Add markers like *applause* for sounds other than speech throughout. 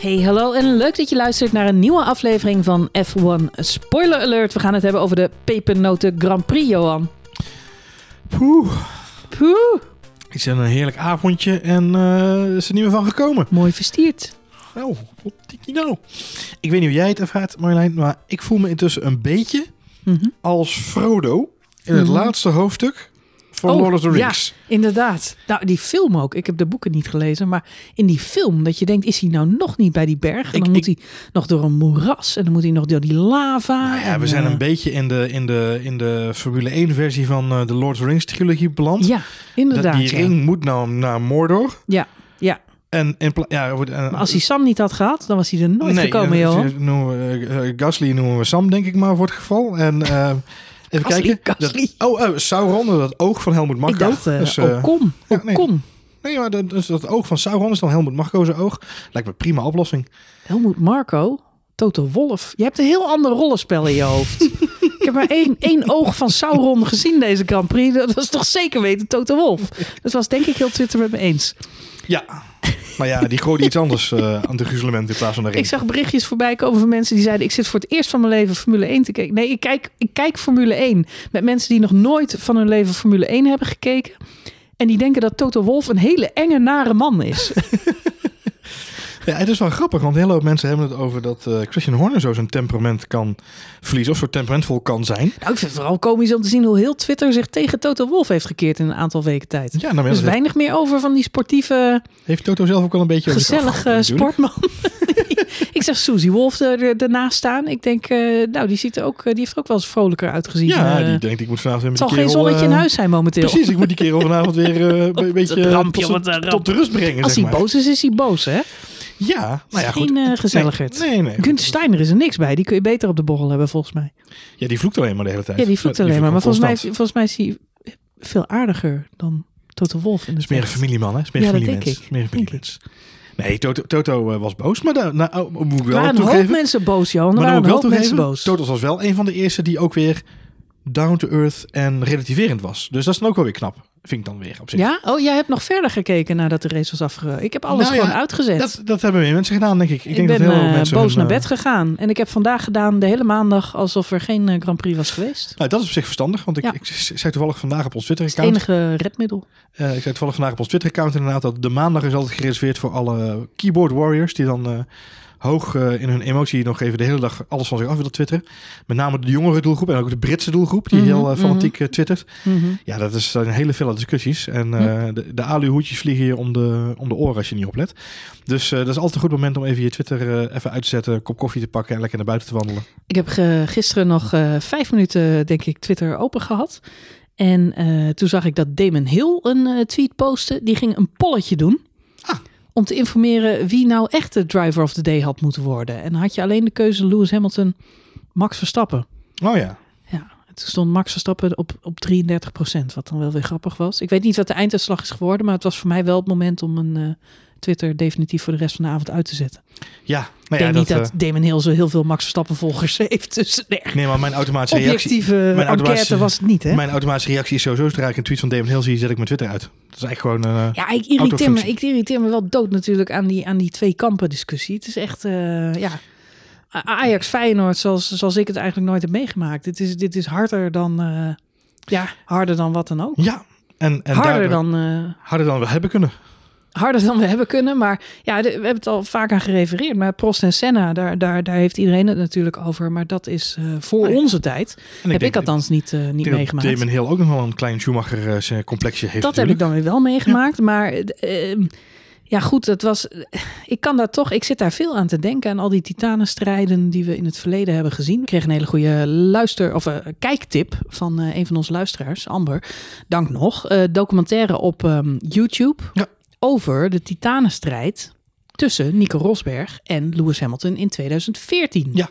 Hey, hallo en leuk dat je luistert naar een nieuwe aflevering van F1 Spoiler Alert. We gaan het hebben over de pepernoten Grand Prix, Johan. Poeh, Poeh, is een heerlijk avondje en eh, is er niet meer van gekomen. mooi verstierd. Oh, wat tikkie nou. Ik weet niet hoe jij het ervaart, Marjolein, maar ik voel me intussen een beetje Mhm. als Frodo in het Mhm. laatste hoofdstuk van Oh, Lord of the ja. Rings. Inderdaad. Nou, die film ook. Ik heb de boeken niet gelezen, maar in die film dat je denkt, is hij nou nog niet bij die berg? En Ik- dan moet ik- hij nog door een moeras en dan moet hij nog door die lava. Nou ja, en, we zijn eh, een beetje in de, in de, in de Formule 1 versie van eh, de Lord of the Rings trilogie beland. Ja, dat inderdaad. die ja. ring moet nou naar Mordor. Ja, ja. En in ja, Maar als hij Sam niet had gehad, dan was hij er nooit gekomen, eh, eh, noemen we, Gasly noemen we Sam, denk ik maar, voor het geval. En *laughs* eh, even kijken. Dat, oh, eh, Sauron, dat oog van Helmut Marko. Ik dacht, eh, Dus, eh, oh kom, ja, oh nee. kom. Nee, maar dat, dus dat oog van Sauron is dan Helmut Marko's oog. Lijkt me prima oplossing. Helmoet Marco, Toto Wolf. Je hebt een heel ander rollenspel in je hoofd. *laughs* ik heb maar één, één oog van Sauron gezien deze Grand Prix. Dat was toch zeker weten Toto Wolf. *laughs* Dat was denk ik heel Twitter met me eens. Ja, maar ja, die gooide iets anders eh, aan de gruzelement in plaats van de ring. Ik zag berichtjes voorbij komen van mensen die zeiden... ik zit voor het eerst van mijn leven Formule 1 te kijken. Nee, ik kijk, ik kijk Formule 1 met mensen die nog nooit van hun leven Formule 1 hebben gekeken. En die denken dat Toto Wolf een hele enge, nare man is. *laughs* Ja, het is wel grappig, want een hele hoop mensen hebben het over dat eh, Christian Horner zo zijn temperament kan verliezen. Of zo temperamentvol kan zijn. nou, ik vind het vooral komisch om te zien hoe heel Twitter zich tegen Toto Wolf heeft gekeerd in een aantal weken tijd. Ja, nou, Dus weinig meer over van die sportieve, heeft Toto zelf ook wel een beetje gezellige sportman. *laughs* ik zag Susie Wolf er, er- ernaast staan. Ik denk, eh, nou, die, ziet er ook, eh, die heeft er ook wel eens vrolijker uitgezien. Ja, Eh, die denkt ik moet vanavond weer het met zal die geen zonnetje in eh, huis zijn momenteel. Precies, ik moet die kerel *laughs* vanavond weer eh, een beetje rampje, tot, de rust brengen. Als zeg hij maar. boos is, is hij boos, hè? Ja, nou ja, goed. Geen eh, gezelligheid. Nee, nee. nee. Günther Steiner is er niks bij. Die kun je beter op de borrel hebben, volgens mij. Ja, die vloekt alleen maar de hele tijd. Ja, die vloekt alleen maar. Maar volgens mij, volgens mij is hij veel aardiger dan Toto Wolf in de is meer een familieman, hè? Is meer Ja, een dat familiemens. denk ik. Familiemens. Nee, Toto, Toto eh, was boos, maar daar nou, oh, moet ik Er wel waren een hoop mensen boos, Johan. Er waren een hoop mensen boos. Toto was wel een van de eerste die ook weer down to earth en relativerend was. Dus dat is dan ook wel weer knap, vind ik dan weer op zich. Ja? Oh, jij hebt nog verder gekeken nadat de race was afgerond. Ik heb alles Nou ja, gewoon uitgezet. Dat, dat hebben meer mensen gedaan, denk ik. Ik, ik denk ben dat heel veel eh, mensen boos hun, naar eh, bed gegaan. En ik heb vandaag gedaan de hele maandag alsof er geen eh, Grand Prix was geweest. Nou, dat is op zich verstandig, want ik, Ja. ik zei toevallig vandaag op ons het Twitter-account. enige redmiddel. eh, ik zei toevallig vandaag op ons Twitter-account inderdaad dat de maandag is altijd gereserveerd voor alle keyboard warriors die dan eh, hoog eh, in hun emotie nog even de hele dag alles van zich af willen twitteren. Met name de jongere doelgroep en ook de Britse doelgroep die Mhm, heel eh, fanatiek eh, twittert. Mhm. Ja, dat is, zijn hele vele discussies. En de, de aluhoedjes vliegen je om de, om de oren als je niet oplet. Dus dat is altijd een goed moment om even je Twitter even uit te zetten, een kop koffie te pakken en lekker naar buiten te wandelen. Ik heb gisteren nog vijf minuten, denk ik, Twitter open gehad. En toen zag ik dat Damon Hill een tweet postte. Die ging een polletje doen. Om te informeren wie nou echt de driver of the day had moeten worden. En dan had je alleen de keuze Lewis Hamilton, Max Verstappen. Oh ja. Ja, toen stond Max Verstappen op, op 33% wat dan wel weer grappig was. Ik weet niet wat de einduitslag is geworden, maar het was voor mij wel het moment om een eh, Twitter definitief voor de rest van de avond uit te zetten. Ja, Ik nou ja, denk niet dat, dat Damon Hill zo heel veel Max Verstappen volgers *laughs* heeft. Dus nee, eh, nee, maar mijn automatische reactie, objectieve mijn enquête automatische- was het niet, hè? mijn automatische reactie is sowieso zodra ik een tweet van Damon Hill zie, zet ik mijn Twitter uit. Dat is echt gewoon. eh, Ja, ik irriteer, me, ik irriteer me wel dood natuurlijk aan die, aan die twee kampen discussie. Het is echt, eh, ja, Ajax Feyenoord zoals, zoals ik het eigenlijk nooit heb meegemaakt. Dit is, dit is harder dan, eh, ja, harder dan wat dan ook. ja, en, en harder daardoor- dan, eh, harder dan we hebben kunnen. Harder dan we hebben kunnen. Maar ja, de- we hebben het al vaak aan gerefereerd. Maar Prost en Senna, daar, daar, daar heeft iedereen het natuurlijk over. Maar dat is eh, voor Nee. onze tijd. En heb denk- ik althans niet, eh, ik niet denk dat meegemaakt. Damon Hill ook nog wel een klein Schumacher eh, complexje heeft. Dat heb ik dan weer wel meegemaakt. Maar eh, ehm, ja, goed, het was. Ik kan daar toch. Ik zit daar veel aan te denken. Aan al die titanenstrijden die we in het verleden hebben gezien. Ik kreeg een hele goede luister. of eh, kijktip van een van onze luisteraars, Amber. Dank nog. Documentaire op ehm, YouTube. Ja. Over de titanenstrijd tussen Nico Rosberg en Lewis Hamilton in 2014. Ja.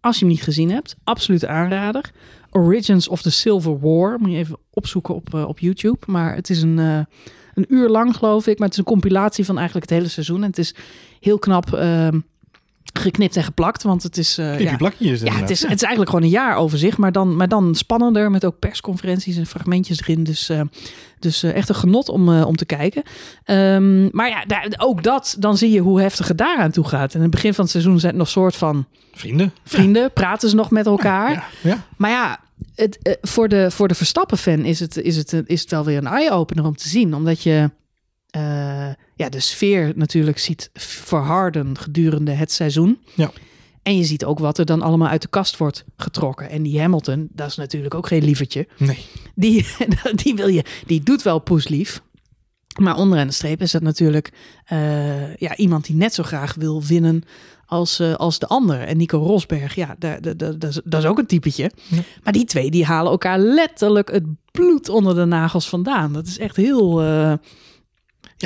Als je hem niet gezien hebt, absoluut aanrader. Origins of the Silver War. Moet je even opzoeken op, eh, op YouTube. Maar het is een, eh, een uur lang, geloof ik. Maar het is een compilatie van eigenlijk het hele seizoen. En het is heel knap ehm, geknipt en geplakt, want het is... eh, ja, het ja, het inderdaad. is, het is eigenlijk gewoon een jaaroverzicht, maar dan, maar dan spannender met ook persconferenties en fragmentjes erin. Dus, eh, dus eh, echt een genot om, om te kijken. Ehm, maar ja, daar, ook dat, dan zie je hoe heftig het daaraan toe gaat. En in het begin van het seizoen zijn het nog soort van Vrienden. vrienden, praten ze nog met elkaar. Ja, ja. Maar ja, het, voor de, voor de Verstappen-fan is het, is, het, is het wel weer een eye-opener om te zien. Omdat je eh, ja, de sfeer natuurlijk ziet verharden gedurende het seizoen. Ja. En je ziet ook wat er dan allemaal uit de kast wordt getrokken. En die Hamilton, dat is natuurlijk ook geen lievertje. Nee. Die, *laughs* die, wil je, die doet wel poeslief. Maar onderaan de streep is dat natuurlijk eh, ja, iemand die net zo graag wil winnen als, eh, als de ander. En Nico Rosberg, ja, dat, is, dat is ook een typetje. Ja. Maar die twee die halen elkaar letterlijk het bloed onder de nagels vandaan. Dat is echt heel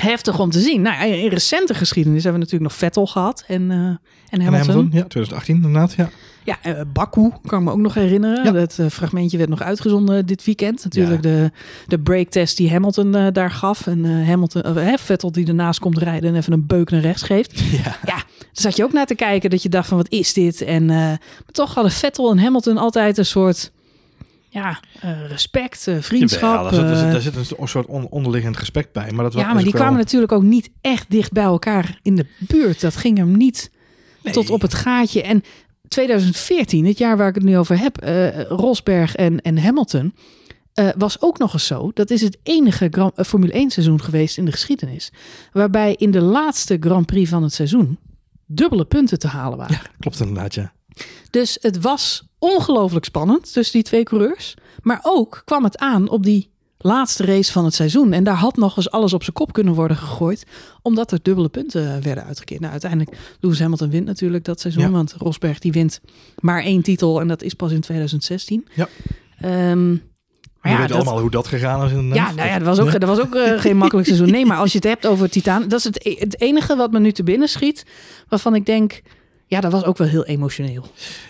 heftig om te zien. Nou, in recente geschiedenis hebben we natuurlijk nog Vettel gehad en, eh, en En Hamilton. Ja, 2018 inderdaad, ja. Ja, eh, Baku kan me ook nog herinneren. Ja. Dat eh, fragmentje werd nog uitgezonden dit weekend. Natuurlijk de, de breaktest die Hamilton daar gaf. En Hamilton, Vettel die ernaast komt rijden en even een beuk naar rechts geeft. *laughs* Ja. Ja, daar zat je ook naar te kijken dat je dacht van wat is dit? En maar toch hadden Vettel en Hamilton altijd een soort ja, eh, respect, eh, vriendschap. Jawel, daar, zit, daar, zit, eh, daar zit een soort on- onderliggend respect bij. Maar dat was ja, maar die kwamen natuurlijk ook niet echt dicht bij elkaar in de buurt. Dat ging hem niet tot op het gaatje. En 2014, het jaar waar ik het nu over heb, Rosberg en, en Hamilton, was ook nog eens zo. Dat is het enige Grand- Formule 1 seizoen geweest in de geschiedenis. Waarbij in de laatste Grand Prix van het seizoen dubbele punten te halen waren. Ja, klopt inderdaad, ja. Dus het was ongelooflijk spannend tussen die twee coureurs. Maar ook kwam het aan op die laatste race van het seizoen. En daar had nog eens alles op zijn kop kunnen worden gegooid. Omdat er dubbele punten werden uitgekeerd. Nou, uiteindelijk Lewis Hamilton wint natuurlijk dat seizoen. Ja. Want Rosberg die wint maar één titel. En dat is pas in 2016. Ja. Ehm, maar We ja, weten dat- allemaal hoe dat gegaan is inderdaad. ja, nou ja, dat was ook, dat was ook eh, geen makkelijk seizoen. Nee, maar als je het hebt over Titaan, dat is het, e- het enige wat me nu te binnen schiet. Waarvan ik denk, ja, dat was ook wel heel emotioneel.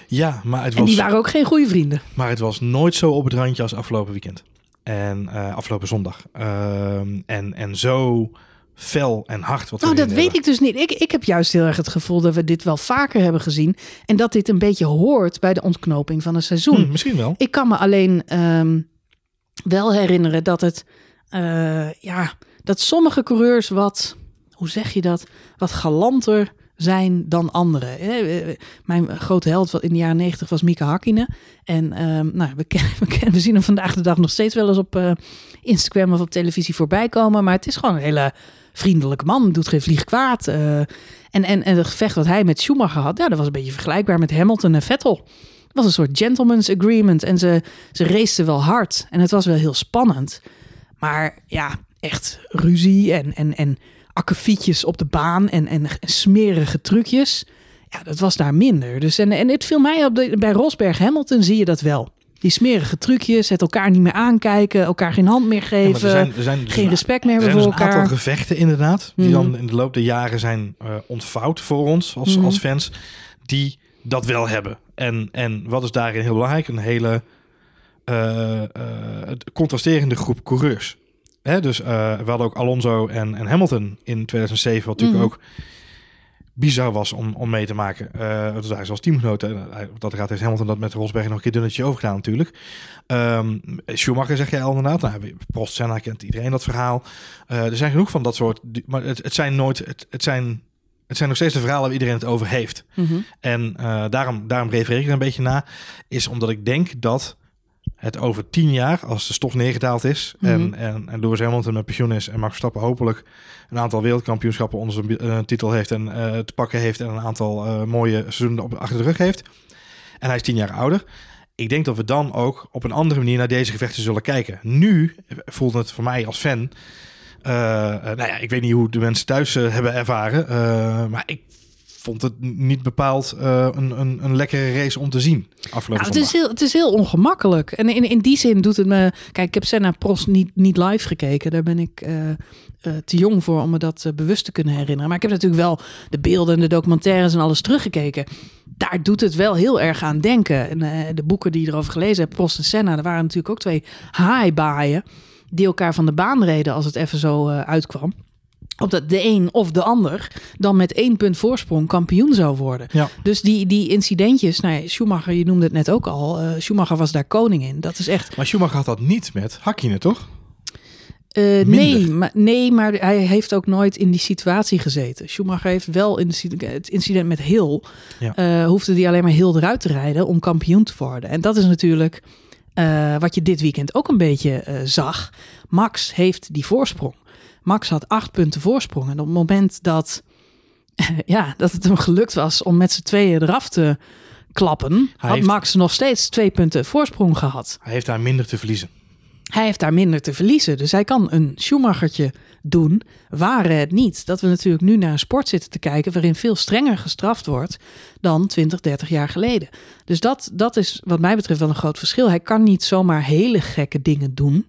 Ja, maar het, En die was, waren ook geen goede vrienden. maar het was nooit zo op het randje als afgelopen weekend. En eh, afgelopen zondag. Ehm, en, en zo fel en hard. Wat Nou, dat weet hebben. ik dus niet. Ik, ik heb juist heel erg het gevoel dat we dit wel vaker hebben gezien. En dat dit een beetje hoort bij de ontknoping van een seizoen. Hm, misschien wel. Ik kan me alleen ehm, wel herinneren dat het, eh, ja, dat sommige coureurs wat, hoe zeg je dat, wat galanter zijn dan anderen. Eh, eh, Mijn grote held in de jaren negentig was Mika Hakkinen. En ehm, nou, we, *laughs* we, zien hem vandaag de dag nog steeds wel eens op eh, Instagram of op televisie voorbij komen. Maar het is gewoon een hele vriendelijke man. Doet geen vlieg kwaad. en, en, en het gevecht wat hij met Schumacher had, ja, dat was een beetje vergelijkbaar met Hamilton en Vettel. Het was een soort gentleman's agreement. En ze, ze raceten wel hard. En het was wel heel spannend. Maar ja, echt ruzie en, en, en akkefietjes op de baan en, en smerige trucjes. Ja, dat was daar minder. Dus en, en het viel mij op, de, bij Rosberg Hamilton zie je dat wel. Die smerige trucjes, het elkaar niet meer aankijken, elkaar geen hand meer Ja, geven, er zijn, er zijn dus geen een- respect meer Er hebben zijn voor dus een aantal elkaar. gevechten inderdaad, die Mhm. dan in de loop der jaren zijn eh, ontvouwd voor ons als, Mhm. als fans, die dat wel hebben. En, en wat is daarin heel belangrijk? Een hele het contrasterende groep coureurs. Hè, dus eh, we hadden ook Alonso en, en Hamilton in 2007, wat natuurlijk Mhm. ook bizar was om, om mee te maken. Dat was hij als teamgenoten. Hij- Dat gaat heeft Hamilton dat met Rosberg nog een keer dunnetje overgedaan natuurlijk. Ehm, Schumacher zeg jij al inderdaad. Nou, Prost, Senna kent iedereen dat verhaal. Eh, er zijn genoeg van dat soort... Maar het, het zijn nooit... Het, het, zijn, het zijn nog steeds de verhalen waar iedereen het over heeft. Mhm. En daarom, daarom refereer ik er een beetje na. Is omdat ik denk dat het over tien jaar, als de stof neergedaald is... Mhm. en, en, en Lewis Hamilton met pensioen is... en Max Verstappen hopelijk een aantal wereldkampioenschappen onder zijn eh, titel heeft... en eh, te pakken heeft en een aantal eh, mooie seizoenen op, achter de rug heeft. En hij is tien jaar ouder. Ik denk dat we dan ook op een andere manier naar deze gevechten zullen kijken. Nu voelt het voor mij als fan... nou ja, ik weet niet hoe de mensen thuis hebben ervaren... maar ik vond het niet bepaald eh, een, een, een lekkere race om te zien afgelopen Nou, het, is heel, het is heel ongemakkelijk. En in, in die zin doet het me... Kijk, ik heb Senna Prost niet, niet live gekeken. Daar ben ik eh, eh, te jong voor om me dat bewust te kunnen herinneren. Maar ik heb natuurlijk wel de beelden en de documentaires en alles teruggekeken. Daar doet het wel heel erg aan denken. En de boeken die je erover gelezen hebt, Prost en Senna... er waren natuurlijk ook twee haaibaaien... die elkaar van de baan reden als het even zo uitkwam. Op dat de een of de ander dan met één punt voorsprong kampioen zou worden. Ja. Dus die, die incidentjes, nou ja, Schumacher, je noemde het net ook al, eh, Schumacher was daar koning in. Dat is echt. Maar Schumacher had dat niet met Hakkinen, toch? eh, nee, maar, nee, maar hij heeft ook nooit in die situatie gezeten. Schumacher heeft wel in de, het incident met Hill, Ja. eh, hoefde hij alleen maar Hill eruit te rijden om kampioen te worden. En dat is natuurlijk wat je dit weekend ook een beetje zag. Max heeft die voorsprong. Max had acht punten voorsprong. En op het moment dat, *laughs* ja, dat het hem gelukt was om met z'n tweeën eraf te klappen, had heeft- Max nog steeds twee punten voorsprong gehad. Hij heeft daar minder te verliezen. Hij heeft daar minder te verliezen. Dus hij kan een Schumachertje doen. Waren het niet dat we natuurlijk nu naar een sport zitten te kijken... waarin veel strenger gestraft wordt dan 20, 30 jaar geleden. Dus dat, dat is wat mij betreft wel een groot verschil. Hij kan niet zomaar hele gekke dingen doen.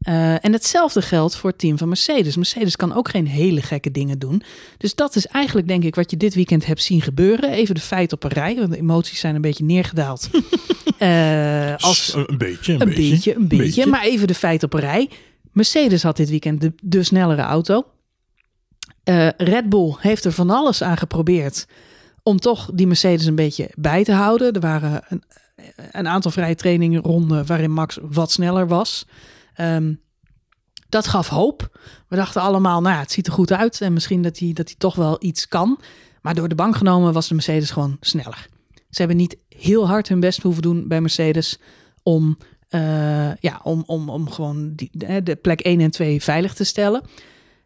Eh, en hetzelfde geldt voor het team van Mercedes. Mercedes kan ook geen hele gekke dingen doen. Dus dat is eigenlijk denk ik wat je dit weekend hebt zien gebeuren. Even de feiten op een rij, want de emoties zijn een beetje neergedaald. *laughs* Eh, als, Een, beetje, een, een beetje, een beetje, Maar even de feiten op een rij. Mercedes had dit weekend de, de snellere auto. Eh, Red Bull heeft er van alles aan geprobeerd om toch die Mercedes een beetje bij te houden. Er waren een, een aantal vrije trainingronden waarin Max wat sneller was. Ehm, dat gaf hoop. We dachten allemaal, nou het ziet er goed uit en misschien dat hij, dat hij toch wel iets kan. Maar door de bank genomen was de Mercedes gewoon sneller. Ze hebben niet heel hard hun best hoeven doen bij Mercedes om, eh, ja, om, om, om gewoon de plek 1 en 2 veilig te stellen.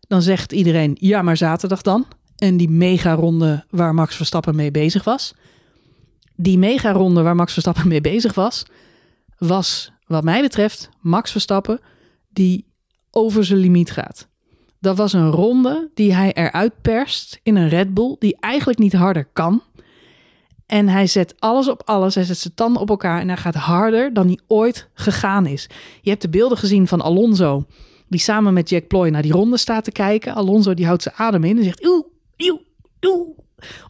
Dan zegt iedereen, ja, maar zaterdag dan. En die mega-ronde waar Max Verstappen mee bezig was. Die mega-ronde waar Max Verstappen mee bezig was, was wat mij betreft Max Verstappen die over zijn limiet gaat. Dat was een ronde die hij eruit perst in een Red Bull die eigenlijk niet harder kan. En hij zet alles op alles. Hij zet zijn tanden op elkaar en hij gaat harder dan hij ooit gegaan is. Je hebt de beelden gezien van Alonso, die samen met Jack Ploy naar die ronde staat te kijken. Alonso die houdt zijn adem in en zegt oeh, oeh, oeh.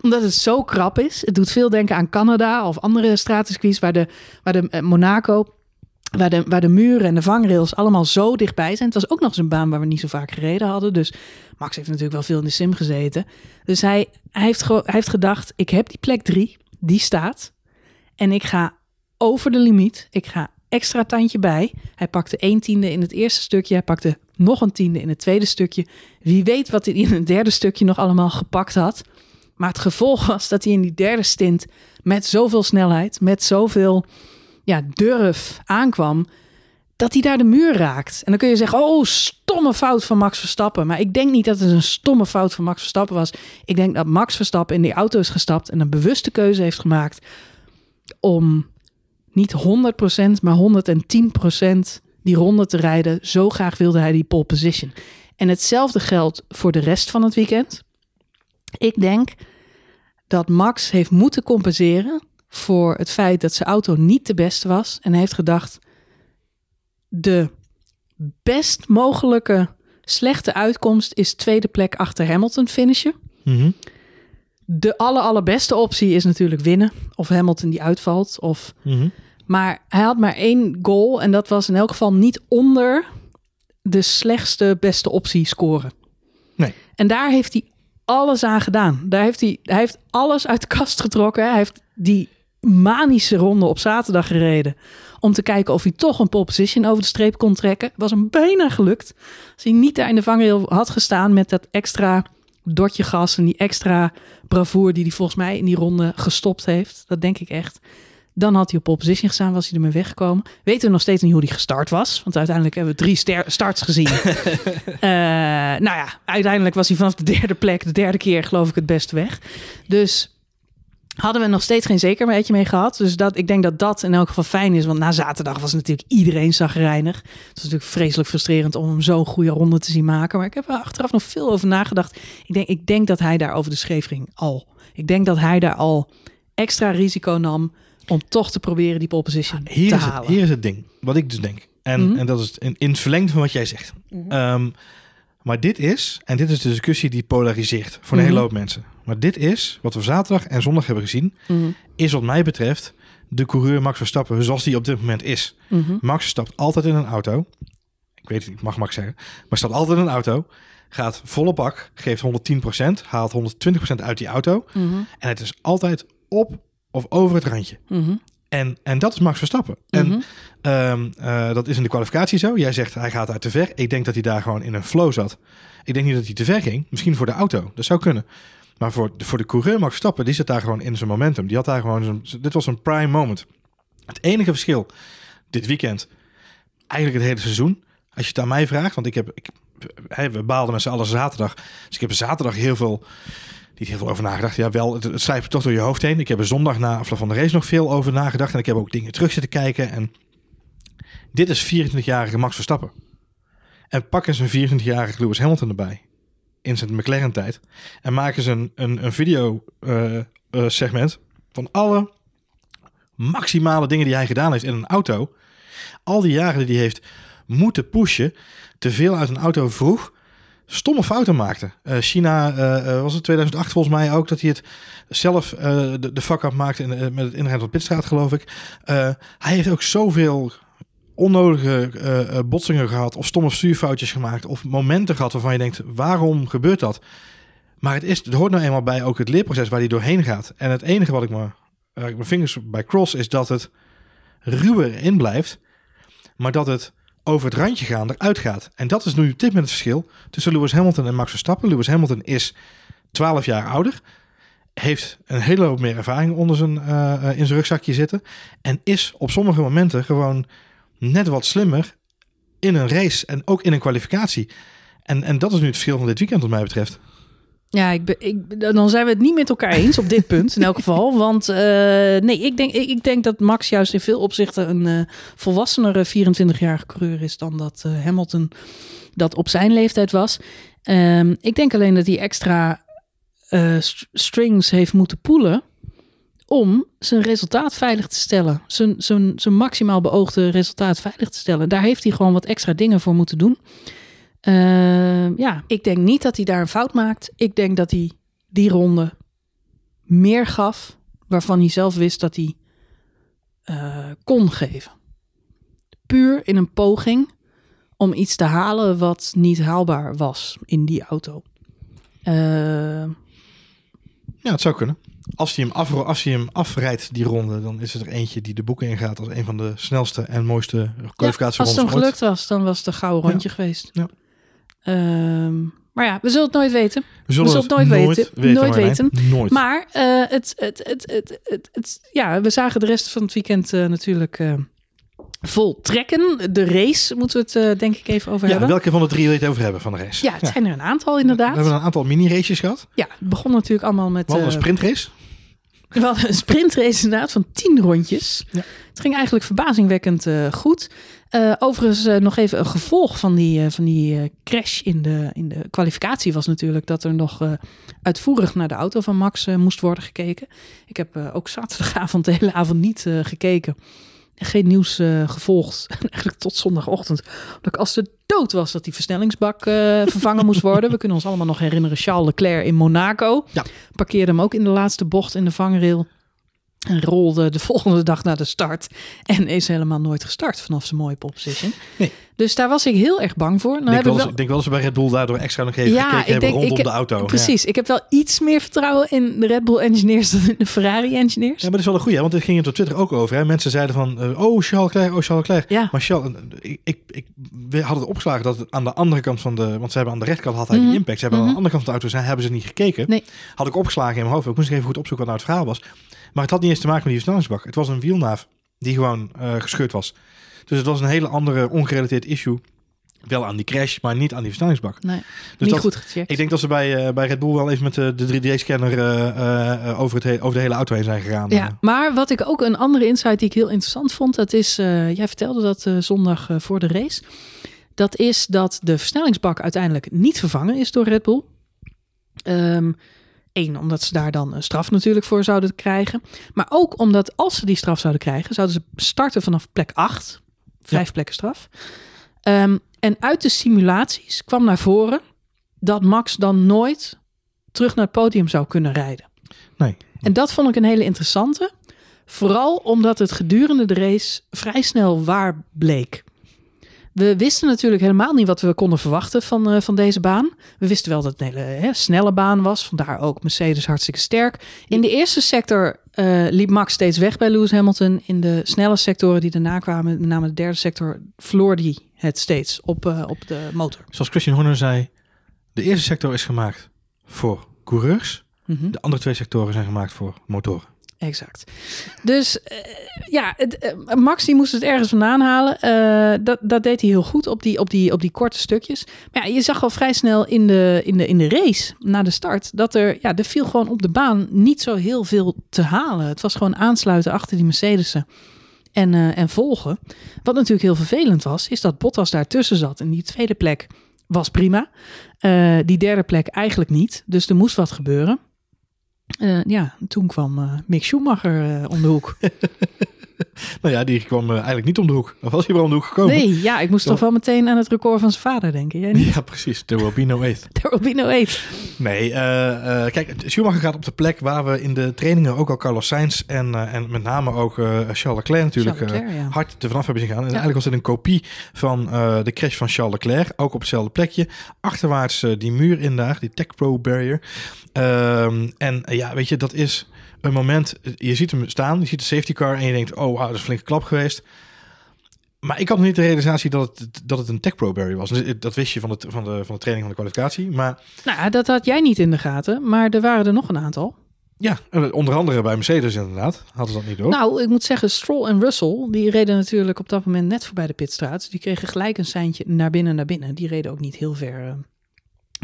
Omdat het zo krap is. Het doet veel denken aan Canada of andere stratencircuits waar de, waar de eh, Monaco Waar de, waar de muren en de vangrails allemaal zo dichtbij zijn. Het was ook nog eens een baan waar we niet zo vaak gereden hadden. Dus Max heeft natuurlijk wel veel in de sim gezeten. Dus hij, hij, heeft, hij heeft gedacht, ik heb die plek drie, die staat. En ik ga over de limiet. Ik ga extra tandje bij. Hij pakte één tiende in het eerste stukje. Hij pakte nog een tiende in het tweede stukje. Wie weet wat hij in het derde stukje nog allemaal gepakt had. Maar het gevolg was dat hij in die derde stint met zoveel snelheid, met zoveel ja, durf aankwam, dat hij daar de muur raakt. En dan kun je zeggen, oh, stomme fout van Max Verstappen. Maar ik denk niet dat het een stomme fout van Max Verstappen was. Ik denk dat Max Verstappen in die auto is gestapt en een bewuste keuze heeft gemaakt om niet 100%, maar 110% die ronde te rijden. Zo graag wilde hij die pole position. En hetzelfde geldt voor de rest van het weekend. Ik denk dat Max heeft moeten compenseren voor het feit dat zijn auto niet de beste was. En hij heeft gedacht, de best mogelijke slechte uitkomst is tweede plek achter Hamilton finishen. Mhm. De aller, allerbeste optie is natuurlijk winnen. Of Hamilton die uitvalt. Of... Mhm. Maar hij had maar één goal. En dat was in elk geval niet onder de slechtste beste optie scoren. Nee. En daar heeft hij alles aan gedaan. Daar heeft hij, hij heeft alles uit de kast getrokken. Hij heeft die manische ronde op zaterdag gereden. Om te kijken of hij toch een pole position over de streep kon trekken. Was hem bijna gelukt. Als hij niet daar in de vangrail had gestaan met dat extra dotje gas en die extra bravoure die hij volgens mij in die ronde gestopt heeft. Dat denk ik echt. Dan had hij op pole position gestaan, was hij ermee weggekomen. Weten we nog steeds niet hoe hij gestart was. Want uiteindelijk hebben we drie starts gezien. *laughs* Eh, nou ja, uiteindelijk was hij vanaf de derde plek, de derde keer geloof ik, het beste weg. Dus hadden we nog steeds geen zekerheidje mee gehad. Dus dat, ik denk dat dat in elk geval fijn is. Want na zaterdag was natuurlijk iedereen zagrijnig. Het was natuurlijk vreselijk frustrerend om hem zo'n goede ronde te zien maken. Maar ik heb er achteraf nog veel over nagedacht. Ik denk, ik denk dat hij daar over de schreef ging al. Ik denk dat hij daar al extra risico nam om toch te proberen die pole position Hier, te is het, halen. hier is het ding, wat ik dus denk. En, Mhm. en dat is het in, in het verlengde van wat jij zegt. Ehm, maar dit is, en dit is de discussie die polariseert voor een Mhm. hele hoop mensen. Maar dit is, wat we zaterdag en zondag hebben gezien, Mhm, is wat mij betreft de coureur Max Verstappen zoals die op dit moment is. mhm. Max stapt altijd in een auto. ik weet het niet, mag Max zeggen, maar staat altijd in een auto, gaat volle bak, geeft 110%, haalt 120% uit die auto Mhm. en het is altijd op of over het randje. En, en dat is Max Verstappen. En Mhm. Ehm, eh, dat is in de kwalificatie zo. Jij zegt hij gaat uit te ver. Ik denk dat hij daar gewoon in een flow zat. Ik denk niet dat hij te ver ging. Misschien voor de auto. Dat zou kunnen. Maar voor de, voor de coureur Max Verstappen, die zit daar gewoon in zijn momentum. Die had daar gewoon zijn, dit was een prime moment. Het enige verschil dit weekend, eigenlijk het hele seizoen, als je het aan mij vraagt, want ik heb, ik, we baalden met z'n allen zaterdag. Dus ik heb er zaterdag heel veel, niet heel veel over nagedacht. Ja, wel, het, slijpt toch door je hoofd heen. Ik heb er zondag na afloop van de race nog veel over nagedacht. En ik heb ook dingen terug zitten kijken. En dit is 24-jarige Max Verstappen. En pak eens een 24-jarige Lewis Hamilton erbij. In zijn McLaren-tijd. En maak eens een, een, een video-segment van alle maximale dingen die hij gedaan heeft in een auto. Al die jaren die hij heeft moeten pushen. Te veel uit een auto vroeg. Stomme fouten maakte. Eh, China eh, eh, was het 2008 volgens mij ook dat hij het zelf de, de fuck-up maakte in, met het inrijden van Pitstraat, geloof ik. Hij heeft ook zoveel onnodige botsingen gehad of stomme stuurfoutjes gemaakt of momenten gehad waarvan je denkt, waarom gebeurt dat? Maar het, is, het hoort nou eenmaal bij ook het leerproces waar hij doorheen gaat. En het enige wat ik me, mijn vingers bij cross is dat het ruwer in blijft, maar dat het over het randje gaan eruit gaat. En dat is nu op dit moment het verschil tussen Lewis Hamilton en Max Verstappen. Lewis Hamilton is 12 jaar ouder, heeft een hele hoop meer ervaring onder zijn, eh, eh, in zijn rugzakje zitten en is op sommige momenten gewoon net wat slimmer in een race en ook in een kwalificatie. En, en dat is nu het verschil van dit weekend wat mij betreft. Ja, ik ben, ik, dan zijn we het niet met elkaar eens op dit punt in elk geval. *laughs* Want eh, nee, ik denk, ik, ik denk dat Max juist in veel opzichten een eh, volwassenere 24-jarige coureur is dan dat eh, Hamilton dat op zijn leeftijd was. Ehm, ik denk alleen dat hij extra st- strings heeft moeten poelen om zijn resultaat veilig te stellen. Zijn, zijn, zijn maximaal beoogde resultaat veilig te stellen. Daar heeft hij gewoon wat extra dingen voor moeten doen. Eh, ja, ik denk niet dat hij daar een fout maakt. Ik denk dat hij die ronde meer gaf waarvan hij zelf wist dat hij eh, kon geven. Puur in een poging om iets te halen wat niet haalbaar was in die auto. Eh, Ja, het zou kunnen. Als hij hem, af, als hij hem afrijdt, die ronde, dan is het er eentje die de boeken ingaat als een van de snelste en mooiste ja, als kwalificatierondes het hem ooit. gelukt was, dan was het een gouden rondje geweest. Ja. Ehm, maar ja, we zullen het nooit weten. We zullen, We zullen het nooit weten. Nooit Marjolein. Nooit. Maar eh, het, het, het, het, het, ja, we zagen de rest van het weekend eh, natuurlijk eh, vol trekken. De race moeten we het denk ik even over ja, hebben. welke van de drie wil je het over hebben van de race? Ja, het zijn er een aantal We inderdaad. hebben een aantal mini-races gehad. Ja, het begon natuurlijk allemaal met We een sprintrace. *laughs* we hadden een sprintrace inderdaad van tien rondjes. Ja. Het ging eigenlijk verbazingwekkend goed. Eh, overigens eh, nog even een gevolg van die, eh, van die crash in de, in de kwalificatie was natuurlijk dat er nog uitvoerig naar de auto van Max moest worden gekeken. Ik heb ook zaterdagavond de hele avond niet gekeken. En Geen nieuws gevolgd. *laughs* Eigenlijk tot zondagochtend. Dat ik als de dood was dat die versnellingsbak vervangen moest worden. We kunnen ons allemaal nog herinneren. Charles Leclerc in Monaco. Ja. Parkeerde hem ook in de laatste bocht in de vangrail. En rolde de volgende dag naar de start. En is helemaal nooit gestart vanaf zijn mooie pole position. Nee. Dus daar was ik heel erg bang voor. Nou Ik denk, heb wel ik ik denk wel dat ze bij Red Bull daardoor extra nog even gekeken hebben rondom ik- de auto. Precies. Ik heb wel iets meer vertrouwen in de Red Bull engineers *laughs* dan in de Ferrari engineers. Ja, maar dat is wel een goeie, hè? want dit ging het op Twitter ook over. Hè? Mensen zeiden van, eh, oh Charles Leclerc, oh Charles Leclerc. Ja. Maar Charles, eh, ik, ik, ik we hadden het opgeslagen dat het aan de andere kant van de, want ze hebben aan de rechterkant had hij Mhm. die impact. Ze hebben aan Mhm. de andere kant van de auto zijn, hebben ze niet gekeken. Nee. Had ik opgeslagen in mijn hoofd. Ik moest even goed opzoeken wat nou het verhaal was. Maar het had niet eens te maken met die versnellingsbak. Het was een wielnaaf die gewoon eh, gescheurd was. Dus het was een hele andere ongerelateerd issue. Wel aan die crash, maar niet aan die versnellingsbak. Nee, Dus niet dat, goed gecheckt. Ik denk dat ze bij, eh, bij Red Bull wel even met de, de 3D-scanner eh, eh, over, het over de hele auto heen zijn gegaan. Ja, maar wat ik ook een andere insight die ik heel interessant vond, dat is, jij vertelde dat zondag voor de race. Dat is dat de versnellingsbak uiteindelijk niet vervangen is door Red Bull. Eén, omdat ze daar dan een straf natuurlijk voor zouden krijgen. Maar ook omdat als ze die straf zouden krijgen, zouden ze starten vanaf plek 8. Vijf plekken straf. Ehm, en uit de simulaties kwam naar voren dat Max dan nooit terug naar het podium zou kunnen rijden. Nee. En dat vond ik een hele interessante. Vooral omdat het gedurende de race vrij snel waar bleek. We wisten natuurlijk helemaal niet wat we konden verwachten van, eh, van deze baan. We wisten wel dat het een hele hè, snelle baan was. Vandaar ook Mercedes hartstikke sterk. In de eerste sector eh, liep Max steeds weg bij Lewis Hamilton. In de snelle sectoren die daarna kwamen, met name de derde sector, verloor hij het steeds op, eh, op de motor. Zoals Christian Horner zei, de eerste sector is gemaakt voor coureurs. Mhm. De andere twee sectoren zijn gemaakt voor motoren. Exact. Dus eh, ja, het, eh, Max die moest het ergens vandaan halen. Eh, dat, dat deed hij heel goed op die, op, die, op die korte stukjes. Maar ja, je zag al vrij snel in de, in, de, in de race, na de start, dat er, ja, er viel gewoon op de baan niet zo heel veel te halen. Het was gewoon aansluiten achter die Mercedes'en. En, en volgen. Wat natuurlijk heel vervelend was, is dat Bottas daartussen zat. En die tweede plek was prima. Die derde plek eigenlijk niet. Dus er moest wat gebeuren. Eh, ja, toen kwam eh, Mick Schumacher eh, om de hoek. *laughs* *laughs* Nou ja, die kwam eh, eigenlijk niet om de hoek. Of was hij wel om de hoek gekomen? Nee, ja, ik moest toch wel meteen aan het record van zijn vader denken. Jij niet? *laughs* Ja, precies. There will be no eighth. *laughs* There will be no eight. Nee, eh, eh, kijk, Schumacher gaat op de plek waar we in de trainingen ook al Carlos Sainz en, en met name ook Charles Leclerc natuurlijk Charles Leclerc, ja. hard te vanaf hebben zien gaan. En eigenlijk was het een kopie van de crash van Charles Leclerc, ook op hetzelfde plekje. Achterwaarts die muur in daar, die Tech Pro Barrier. Ehm, en ja, weet je, dat is een moment, je ziet hem staan, je ziet de safety car en je denkt, oh, dat is een flinke klap geweest. Maar ik had niet de realisatie dat het, dat het een Tech Pro Barrier was. Dus Dat wist je van de, van, de, van de training van de kwalificatie. Maar Nou, dat had jij niet in de gaten, maar er waren er nog een aantal. Ja, onder andere bij Mercedes inderdaad. Hadden ze dat niet door. Nou, ik moet zeggen, Stroll en Russell, die reden natuurlijk op dat moment net voorbij de pitstraat. Die kregen gelijk een seintje naar binnen, naar binnen. Die reden ook niet heel ver eh,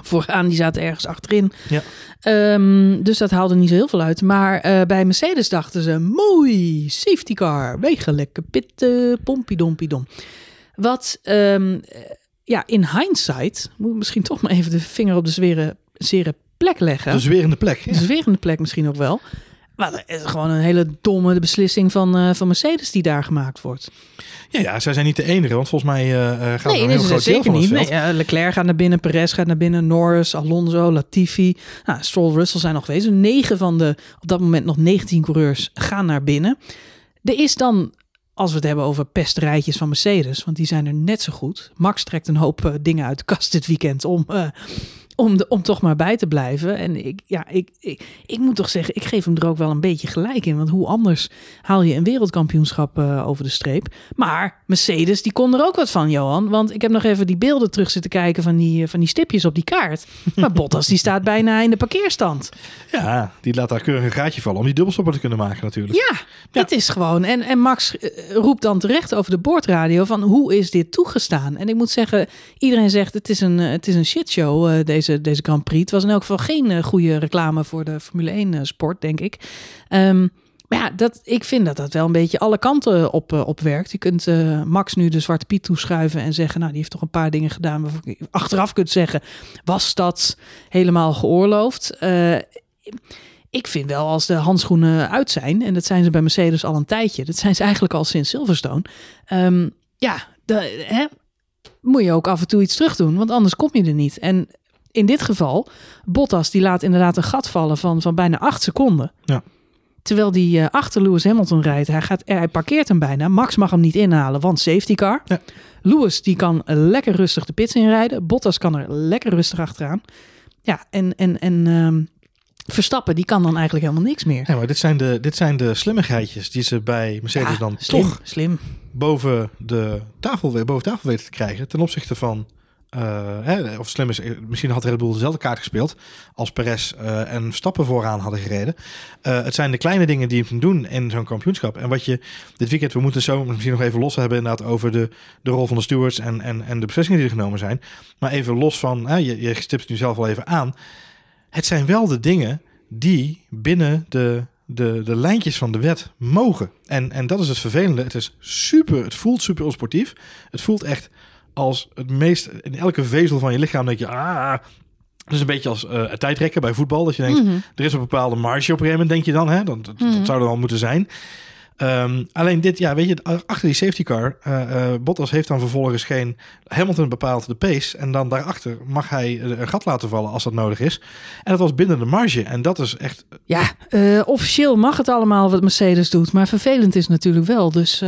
vooraan, die zaten ergens achterin. Ja. Ehm, dus dat haalde niet zo heel veel uit. Maar eh, bij Mercedes dachten ze, mooi, safety car, wegen lekker pitten, pompiedompidom. Wat, ehm, eh, ja, in hindsight, moet ik misschien toch maar even de vinger op de zere plek leggen. De plek. Ja. Een zwerende plek misschien ook wel. Maar het is gewoon een hele domme beslissing van, eh, van Mercedes die daar gemaakt wordt. Ja, ja, zij zijn niet de enige, want volgens mij eh, eh, gaat er nee, een dat heel groot deel zeker van niet. Nee, Leclerc gaat naar binnen, Perez gaat naar binnen, Norris, Alonso, Latifi. Nou, Stroll, Russell zijn nog geweest. Negen van de op dat moment nog 19 coureurs gaan naar binnen. Er is dan, als we het hebben over pesterijtjes van Mercedes, want die zijn er net zo goed. Max trekt een hoop dingen uit de kast dit weekend om, om, de, om toch maar bij te blijven. En ik, ja, ik, ik, ik moet toch zeggen, ik geef hem er ook wel een beetje gelijk in. Want hoe anders haal je een wereldkampioenschap eh, over de streep? Maar Mercedes, die kon er ook wat van, Johan. Want ik heb nog even die beelden terug zitten kijken van die, eh, van die stipjes op die kaart. Maar Bottas, die staat bijna in de parkeerstand. Ja, die laat daar keurig een gaatje vallen om die dubbelstopper te kunnen maken natuurlijk. Ja, het is gewoon. En, en Max eh, roept dan terecht over de boordradio van hoe is dit toegestaan? En ik moet zeggen, iedereen zegt het is een, het is een shitshow, eh, deze, deze Grand Prix. Het was in elk geval geen eh, goede reclame voor de Formule 1 eh, sport, denk ik. Ehm, maar ja, dat, ik vind dat dat wel een beetje alle kanten op, eh, op werkt. Je kunt Max nu de Zwarte Piet toeschuiven en zeggen... nou, die heeft toch een paar dingen gedaan... waarvan je achteraf kunt zeggen, was dat helemaal geoorloofd? Ik vind wel als de handschoenen uit zijn... en dat zijn ze bij Mercedes al een tijdje... dat zijn ze eigenlijk al sinds Silverstone... ehm, ja, de, hè, moet je ook af en toe iets terug doen... want anders kom je er niet. En in dit geval, Bottas die laat inderdaad een gat vallen van, van bijna acht seconden... Ja. Terwijl die eh, achter Lewis Hamilton rijdt. Hij, gaat, hij parkeert hem bijna. Max mag hem niet inhalen, want safety car. Ja. Lewis die kan lekker rustig de pits inrijden. Bottas kan er lekker rustig achteraan. Ja, en, en, en ehm, Verstappen die kan dan eigenlijk helemaal niks meer. Ja, maar dit zijn, de, dit zijn de slimmigheidjes die ze bij Mercedes Ja, dan slim, toch slim. boven de tafel, boven tafel weten te krijgen. Ten opzichte van, hè, of slim is, misschien had Red Bull dezelfde kaart gespeeld als Perez eh, en Stappen vooraan hadden gereden. Eh, het zijn de kleine dingen die kunt doen in zo'n kampioenschap. En wat je dit weekend, we moeten zo misschien nog even los hebben inderdaad over de, de rol van de stewards en, en, en de beslissingen die er genomen zijn. Maar even los van, hè, je, je stipt het nu zelf al even aan. Het zijn wel de dingen die binnen de, de, de lijntjes van de wet mogen. En, en dat is het vervelende. Het is super, het voelt super onsportief. Het voelt echt als het meest, in elke vezel van je lichaam denk je, ah, het is een beetje als uh, tijdrekken bij voetbal. Dat je denkt, Mhm. er is een bepaalde marge op een gegeven moment, denk je dan. Hè? Dat, dat, dat Mhm. zou er wel moeten zijn. Ehm, alleen dit, ja, weet je, achter die safety car, uh, Bottas heeft dan vervolgens geen... Hamilton bepaalt de pace en dan daarachter mag hij een gat laten vallen als dat nodig is. En dat was binnen de marge en dat is echt... Ja, uh, officieel mag het allemaal wat Mercedes doet, maar vervelend is natuurlijk wel. Dus,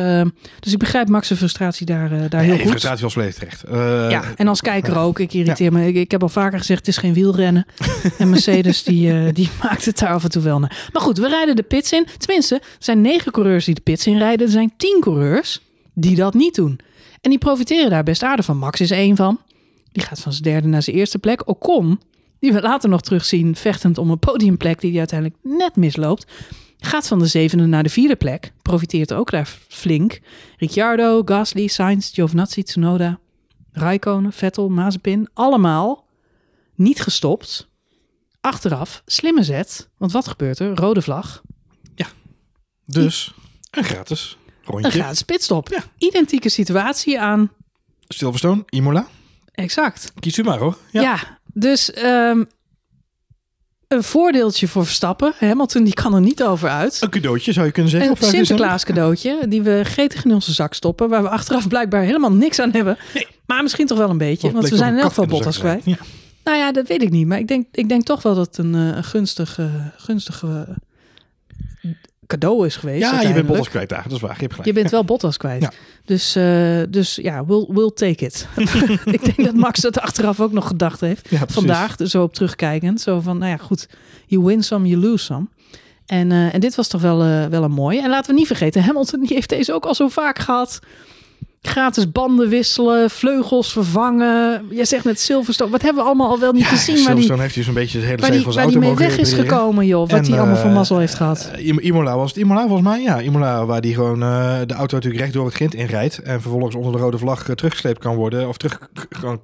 dus ik begrijp Max' frustratie daar, daar heel goed. frustratie was volledig terecht. ja, en als kijker ook. Ik irriteer me. Ik, ik, heb al vaker gezegd, het is geen wielrennen. *laughs* en Mercedes die, die *laughs* maakt het daar af en toe wel naar. Maar goed, we rijden de pits in. Tenminste, er zijn negen coureurs die de pits inrijden. Er zijn tien coureurs die dat niet doen. En die profiteren daar best aardig van. Max is één van. Die gaat van zijn derde naar zijn eerste plek. Ocon, die we later nog terugzien vechtend om een podiumplek die hij uiteindelijk net misloopt. Gaat van de zevende naar de vierde plek. Profiteert ook daar flink. Ricciardo, Gasly, Sainz, Giovinazzi, Tsunoda, Raikkonen, Vettel, Mazepin. Allemaal niet gestopt. Achteraf, slimme zet. Want wat gebeurt er? Rode vlag. Dus een gratis rondje. Een gratis pitstop. Ja. Identieke situatie aan... Silverstone, Imola. Exact. Kies u maar hoor. Ja, ja dus um, een voordeeltje voor Verstappen. Hamilton die kan er niet over uit. Een cadeautje zou je kunnen zeggen. Een Sinterklaas cadeautje die we gretig in onze zak stoppen. Waar we achteraf blijkbaar helemaal niks aan hebben. Nee. Maar misschien toch wel een beetje. want we zijn in elk geval Bottas kwijt. Ja. Nou ja, dat weet ik niet. Maar ik denk, ik denk toch wel dat het een, eh, een gunstige, gunstige cadeau is geweest. Ja, je bent Bottas kwijt daar. Dat is waar. Je, je bent wel Bottas kwijt. Ja. Dus, uh, dus ja, we'll, we'll take it. *laughs* ik denk dat Max dat achteraf ook nog gedacht heeft. Ja, Vandaag, zo op terugkijkend. Zo van, nou ja, goed. You win some, you lose some. En, uh, en dit was toch wel, uh, wel een mooie. En laten we niet vergeten, Hamilton die heeft deze ook al zo vaak gehad gratis banden wisselen, vleugels vervangen. Jij zegt net Silverstone. Wat hebben we allemaal al wel niet gezien? Silverstone maar die, heeft dus een beetje het hele waar die mee weg is gekomen, joh. Wat hij allemaal voor eh, mazzel heeft gehad. Uh, Imola was het Imola volgens mij? Ja, Imola waar die gewoon uh, de auto natuurlijk recht door het grind inrijdt. En vervolgens onder de rode vlag teruggesleept kan worden. Of terug kan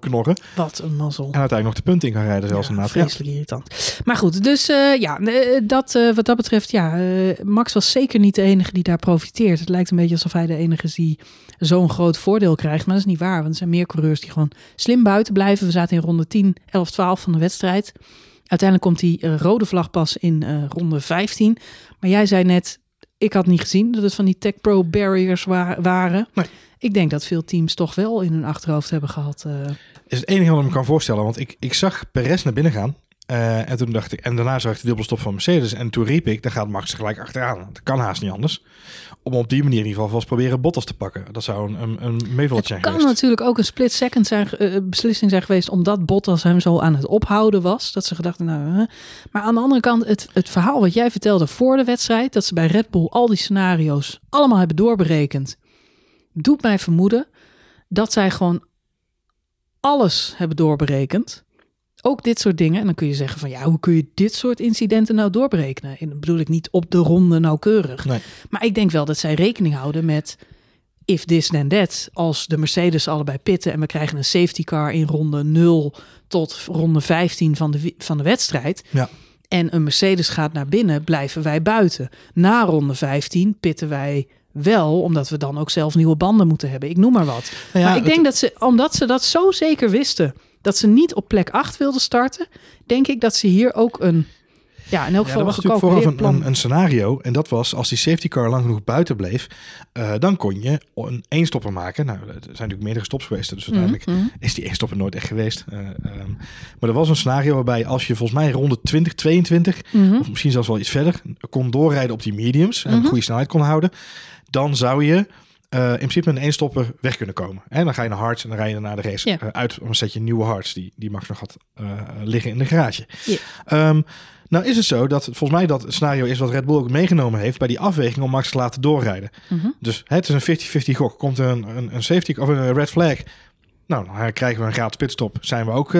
knorren. Wat een mazzel. En uiteindelijk nog de punt in kan rijden zelfs. Ja, vreselijk irritant. Maar goed, dus ja, dat, wat dat betreft, ja. Max was zeker niet de enige die daar profiteert. Het lijkt een beetje alsof hij de enige is die zo'n groot voordeel krijgt. Maar dat is niet waar, want er zijn meer coureurs die gewoon slim buiten blijven. We zaten in ronde 10, 11, 12 van de wedstrijd. Uiteindelijk komt die uh, rode vlag pas in uh, ronde 15. Maar jij zei net, ik had niet gezien dat het van die Tech Pro barriers wa waren. Nee. Ik denk dat veel teams toch wel in hun achterhoofd hebben gehad. Uh... Is het enige wat ik me kan voorstellen. Want ik, ik zag Perez naar binnen gaan. Uh, en toen dacht ik, en daarna zag ik de dubbelstop van Mercedes. En toen riep ik, dan gaat Max er gelijk achteraan. Dat kan haast niet anders om op die manier in ieder geval vast proberen Bottas te pakken. Dat zou een, een, zijn kan natuurlijk ook een split second zijn, uh, beslissing zijn geweest... omdat Bottas hem zo aan het ophouden was. Dat ze gedachten, nou... Uh, maar aan de andere kant, het, het verhaal wat jij vertelde voor de wedstrijd... dat ze bij Red Bull al die scenario's allemaal hebben doorberekend... doet mij vermoeden dat zij gewoon alles hebben doorberekend ook dit soort dingen. En dan kun je zeggen van ja, hoe kun je dit soort incidenten nou doorberekenen? En dan bedoel ik niet op de ronde nauwkeurig. Nee. Maar ik denk wel dat zij rekening houden met if this then that. Als de Mercedes allebei pitten en we krijgen een safety car in ronde 0 tot ronde 15 van de, van de wedstrijd. Ja. En een Mercedes gaat naar binnen, blijven wij buiten. Na ronde 15 pitten wij wel, omdat we dan ook zelf nieuwe banden moeten hebben. Ik noem maar wat. Nou ja, maar ik denk dat ze, omdat ze dat zo zeker wisten dat ze niet op plek 8 wilden starten, denk ik dat ze hier ook een. Ja, in elk geval ja, was natuurlijk vooraf een, een, een, scenario. En dat was als die safety car lang genoeg buiten bleef, uh, dan kon je een eenstopper maken. Nou, er zijn natuurlijk meerdere stops geweest. Dus mhm, uiteindelijk mm -hmm. is die eenstopper nooit echt geweest. Uh, um, maar er was een scenario waarbij als je volgens mij ronde 20, 22, mm -hmm. of misschien zelfs wel iets verder, kon doorrijden op die mediums en mm -hmm. goede snelheid kon houden, dan zou je uh, in principe met een eenstopper weg kunnen komen. En dan ga je naar hards en dan rij je naar de race ja. uh, uit. Dan zet je nieuwe hards die, die Max nog had uh, liggen in de garage. Ja. Um, nou is het zo dat volgens mij dat scenario is wat Red Bull ook meegenomen heeft bij die afweging om Max te laten doorrijden. Mm -hmm. Dus het is een 50-50 gok. Komt er een, een, een, safety of een red flag. Nou, dan krijgen we een gratis pitstop. Zijn we ook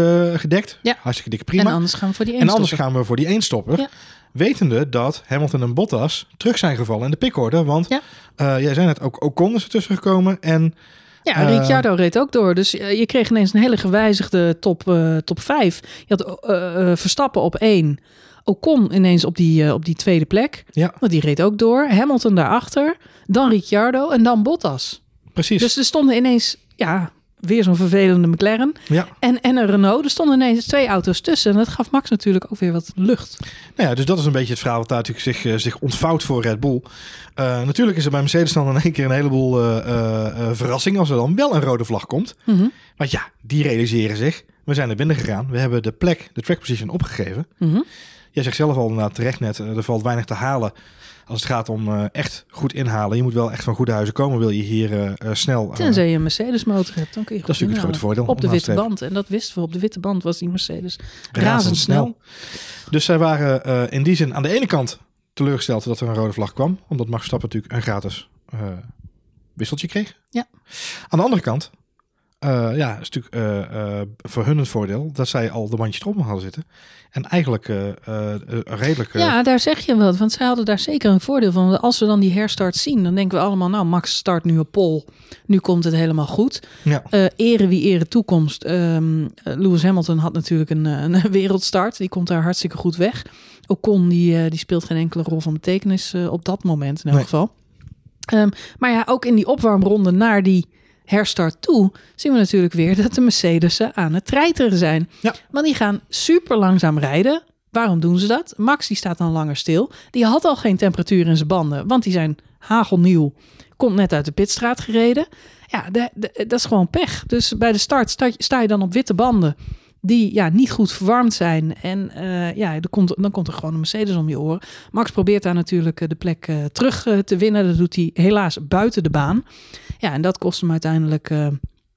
gedekt. Ja. Hartstikke dikke prima. En anders gaan we voor die En anders gaan we voor die eenstopper. Ja. Wetende dat Hamilton en Bottas terug zijn gevallen in de pickorde. Want ja. uh, jij zei net, ook Ocon is er tussen gekomen. En, ja, uh, Ricciardo reed ook door. Dus uh, je kreeg ineens een hele gewijzigde top, top 5. Je had Verstappen op 1. Ocon ineens op die, op die tweede plek. Ja. Want die reed ook door. Hamilton daarachter. Dan Ricciardo en dan Bottas. Precies. Dus er stonden ineens ja, weer zo'n vervelende McLaren. Ja. En, en een Renault. Er stonden ineens twee auto's tussen. En dat gaf Max natuurlijk ook weer wat lucht. Nou ja, dus dat is een beetje het verhaal wat daar natuurlijk zich, eh, zich ontvouwt voor Red Bull. Eh, natuurlijk is er bij Mercedes dan in één keer een heleboel eh, eh, verrassing als er dan wel een rode vlag komt. Mhm. Want ja, die realiseren zich. We zijn er binnen gegaan. We hebben de plek, de track position opgegeven. Mhm. Jij zegt zelf al inderdaad terecht net, er valt weinig te halen als het gaat om eh, echt goed inhalen. Je moet wel echt van goede huizen komen, wil je hier eh, snel... Tenzij je een Mercedes motor hebt, dan kun je dat is goed natuurlijk het grote voordeel. Op de witte band. En dat wisten we. Op de witte band was die Mercedes Razendsnel. Dus zij waren in die zin aan de ene kant teleurgesteld dat er een rode vlag kwam. Omdat Max Verstappen natuurlijk een gratis wisseltje kreeg. Ja. Aan de andere kant, eh, ja, is natuurlijk eh, eh, voor hun het voordeel dat zij al de bandjes erop hadden zitten. En eigenlijk redelijk... Ja, daar zeg je wat. Want zij hadden daar zeker een voordeel van. Als we dan die herstart zien, dan denken we allemaal... nou, Max start nu op pol. Nu komt het helemaal goed. ja. Eh ere wie ere toekomst. Eh, Lewis Hamilton had natuurlijk een, een *laughs* wereldstart. Die komt daar hartstikke goed weg. Ocon die, die speelt geen enkele rol van betekenis op dat moment in elk Nee. geval. Ehm, maar ja, ook in die opwarmronde naar die herstart toe... zien we natuurlijk weer dat de Mercedes'en aan het treiteren zijn. Ja. Want die gaan super langzaam rijden. Waarom doen ze dat? Max die staat dan langer stil. Die had al geen temperatuur in zijn banden, want die zijn hagelnieuw. Komt net uit de pitstraat gereden. Ja, de- de- dat is gewoon pech. Dus bij de start sta, sta je dan op witte banden die ja, niet goed verwarmd zijn. En eh, ja, er komt, dan komt er gewoon een Mercedes om je oren. Max probeert daar natuurlijk eh, de plek eh, terug te winnen. Dat doet hij helaas buiten de baan. Ja, en dat kost hem uiteindelijk... eh,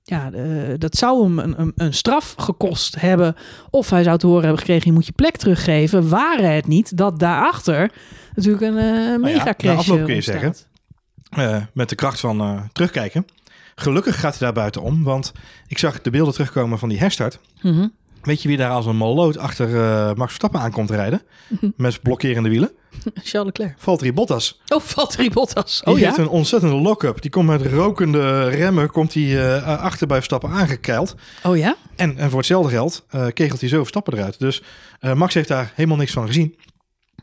ja, eh, dat zou hem een, een, een straf gekost hebben. Of hij zou te horen hebben gekregen, je moet je plek teruggeven. Waren het niet dat daarachter natuurlijk een eh mega na crash afloop kun je zeggen. met de kracht van terugkijken. Gelukkig gaat hij daar buiten om, want ik zag de beelden terugkomen van die herstart. Mhm. Weet je wie daar als een malloot achter eh, Max Verstappen aankomt rijden? Mhm. Met blokkerende wielen? *laughs* Charles Leclerc. Valtteri Bottas. Oh, Valtteri Bottas. Die Oh ja? heeft een ontzettende lock-up. Die komt met rokende remmen komt hij, eh, achter bij Verstappen aangekeild. Oh ja? En, en voor hetzelfde geld eh, kegelt hij zo Verstappen eruit. Dus Max heeft daar helemaal niks van gezien.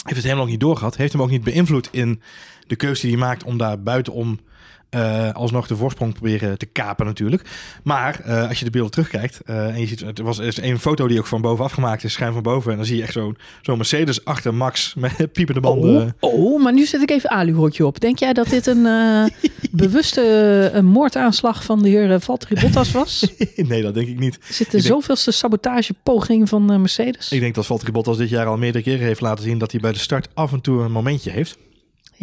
Heeft het helemaal ook niet doorgehad. Heeft hem ook niet beïnvloed in de keuze die hij maakt om daar buitenom eh, alsnog de voorsprong proberen te kapen natuurlijk. Maar eh, als je de beelden terugkijkt eh, en je ziet, het was er een foto die ook van bovenaf gemaakt is, schuin van boven. En dan zie je echt zo'n zo'n Mercedes achter Max met *laughs* piepende banden. Oh, oh, maar nu zet ik even aluhoortje op. Denk jij dat dit een *laughs* bewuste een moordaanslag van de heer Valtteri Bottas was? *laughs* nee, dat denk ik niet. Zit de denk- zoveelste sabotagepoging van Mercedes? Ik denk dat Valtteri Bottas dit jaar al meerdere keren heeft laten zien dat hij bij de start af en toe een momentje heeft.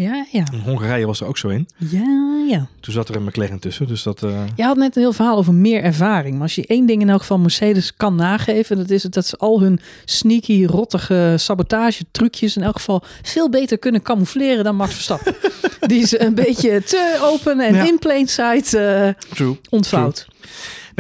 Ja, ja. In Hongarije was er ook zo in. Ja, ja. Toen zat er een McLaren tussen, dus dat... eh, Je had net een heel verhaal over meer ervaring. Maar als je één ding in elk geval Mercedes kan nageven, dat is het dat ze al hun sneaky, rottige sabotage trucjes in elk geval veel beter kunnen camoufleren dan Max Verstappen. *laughs* Die ze een beetje te open en Ja. in plain sight eh, True. ontvouwt.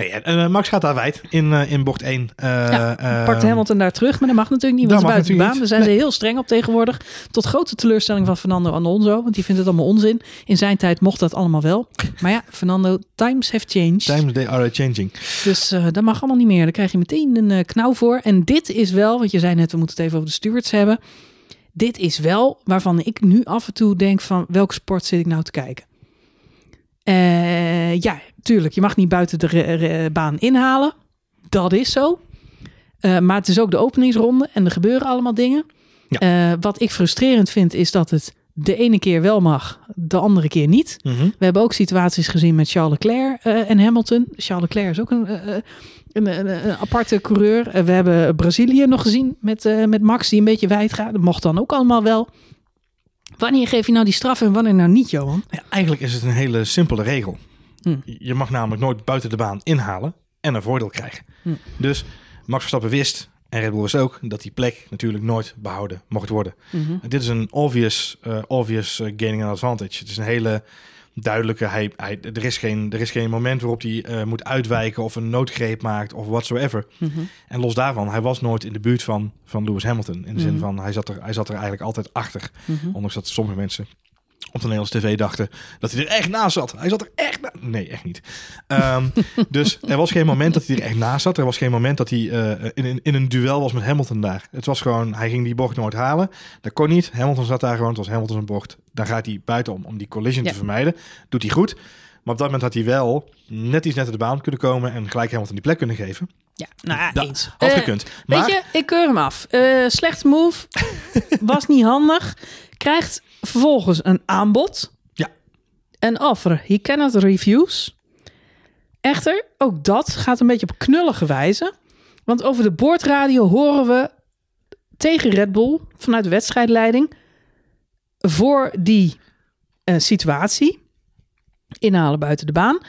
Nee, eh, Max gaat daar wijd in, eh, in bocht 1. Eh, Ja, Pakt Hamilton daar terug, maar dat mag natuurlijk niet, want Dat buiten de baan. natuurlijk Daar zijn ze heel streng op tegenwoordig. Tot grote teleurstelling van Fernando Alonso, want die vindt het allemaal onzin. In zijn tijd mocht dat allemaal wel. Maar ja, Fernando, times have changed. Times they are changing. Dus dat mag allemaal niet meer. Daar krijg je meteen een knauw voor. En dit is wel, want je zei net, we moeten het even over de stewards hebben. Dit is wel waarvan ik nu af en toe denk van, welke sport zit ik nou te kijken? Eh, ja, tuurlijk, je mag niet buiten de baan inhalen. Dat is zo. Eh, maar het is ook de openingsronde en er gebeuren allemaal dingen. Ja. Eh, wat ik frustrerend vind, is dat het de ene keer wel mag, de andere keer niet. Mhm. We hebben ook situaties gezien met Charles Leclerc en Hamilton. Charles Leclerc is ook een, een, een, een aparte coureur. We hebben Brazilië nog gezien met, met Max die een beetje wijd gaat. Dat mocht dan ook allemaal wel. Wanneer geef je nou die straf en wanneer nou niet, Johan? Ja, eigenlijk is het een hele simpele regel. Hm. Je mag namelijk nooit buiten de baan inhalen en een voordeel krijgen. Hm. Dus Max Verstappen wist, en Red Bull wist ook, dat die plek natuurlijk nooit behouden mocht worden. En dit is een obvious, eh, obvious eh, gaining an advantage. Het is een hele duidelijke. Hij, hij, er, is geen, er is geen moment waarop hij eh, moet uitwijken of een noodgreep maakt of whatsoever. Mhm. En los daarvan, hij was nooit in de buurt van, van Lewis Hamilton. In de zin Mhm. van, hij zat, er, hij zat er eigenlijk altijd achter. Mhm. Ondanks dat sommige mensen op de Nederlandse tv dachten dat hij er echt naast zat. Hij zat er echt. Nee, echt niet. Ehm, *laughs* dus er was geen moment dat hij er echt naast zat. Er was geen moment dat hij eh, in, in, in een duel was met Hamilton daar. Het was gewoon, hij ging die bocht nooit halen. Dat kon niet. Hamilton zat daar gewoon. Het was Hamilton zijn bocht. Dan gaat hij buitenom om die collision Ja. te vermijden. Doet hij goed. Maar op dat moment had hij wel net iets net uit de baan kunnen komen en gelijk Hamilton die plek kunnen geven. Ja, nou ja, Dat eens. had Eh, gekund. Maar Weet je, ik keur hem af. Eh slecht move. *laughs* was niet handig. Krijgt vervolgens een aanbod. Ja. Een offer. He cannot refuse. Echter, ook dat gaat een beetje op knullige wijze. Want over de boordradio horen we tegen Red Bull vanuit de wedstrijdleiding voor die eh, situatie inhalen buiten de baan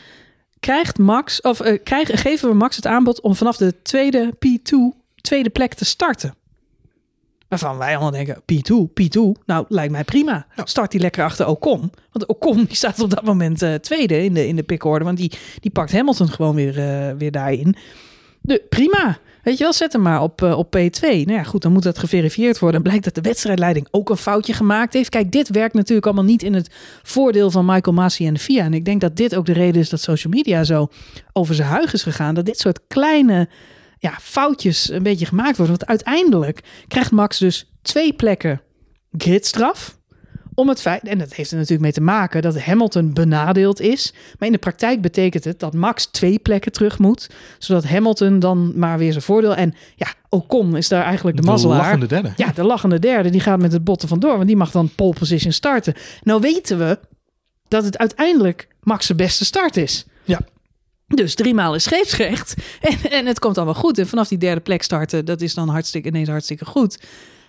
krijgt Max of eh, krijgen, geven we Max het aanbod om vanaf de tweede P2 tweede plek te starten. Waarvan wij allemaal denken, P2, P2, nou lijkt mij prima. Ja. Start die lekker achter Ocon. Want Ocon die staat op dat moment eh, tweede in de, in de pickorde. Want die, die pakt Hamilton gewoon weer, eh, weer daarin. De, prima. Weet je wel, zet hem maar op, eh, op P2. Nou ja, goed, dan moet dat geverifieerd worden. En blijkt dat de wedstrijdleiding ook een foutje gemaakt heeft. Kijk, dit werkt natuurlijk allemaal niet in het voordeel van Michael Massi en de FIA. En ik denk dat dit ook de reden is dat social media zo over zijn huig is gegaan. Dat dit soort kleine ja, foutjes een beetje gemaakt worden. Want uiteindelijk krijgt Max dus twee plekken gridstraf. Om het feit, en dat heeft er natuurlijk mee te maken dat Hamilton benadeeld is. Maar in de praktijk betekent het dat Max twee plekken terug moet. Zodat Hamilton dan maar weer zijn voordeel. En ja, Ocon is daar eigenlijk de, de mazzelaar. lachende derde. Ja, de lachende derde, die gaat met het botten vandoor. Want die mag dan pole position starten. Nou weten we dat het uiteindelijk Max de beste start is. Ja. Dus driemaal is scheepsrecht. *laughs* En, en het komt allemaal goed. En vanaf die derde plek starten, dat is dan hartstikke, ineens hartstikke goed.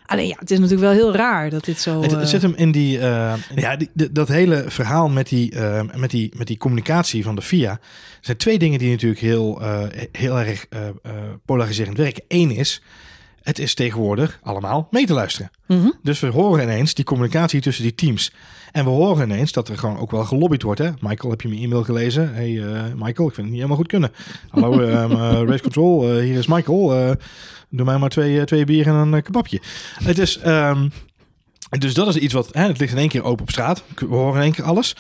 Alleen ja, het is natuurlijk wel heel raar dat dit zo... Het, het eh, zit hem in die, eh, ja, die, dat hele verhaal met die, eh, met, die, met die communicatie van de FIA. Er zijn twee dingen die natuurlijk heel, heel erg polariserend werken. Eén is, het is tegenwoordig allemaal mee te luisteren. mhm. Dus we horen ineens die communicatie tussen die teams. En we horen ineens dat er gewoon ook wel gelobbyd wordt. Hè? Michael, heb je mijn e-mail gelezen? Hey eh, Michael, ik vind het niet helemaal goed kunnen. Hallo, *laughs* ehm, eh, Race Control, eh, hier is Michael. Doe mij maar twee, twee bier en een kebabje. Het is, ehm, dus dat is iets wat, hè, het ligt in één keer open op straat. We horen in één keer alles.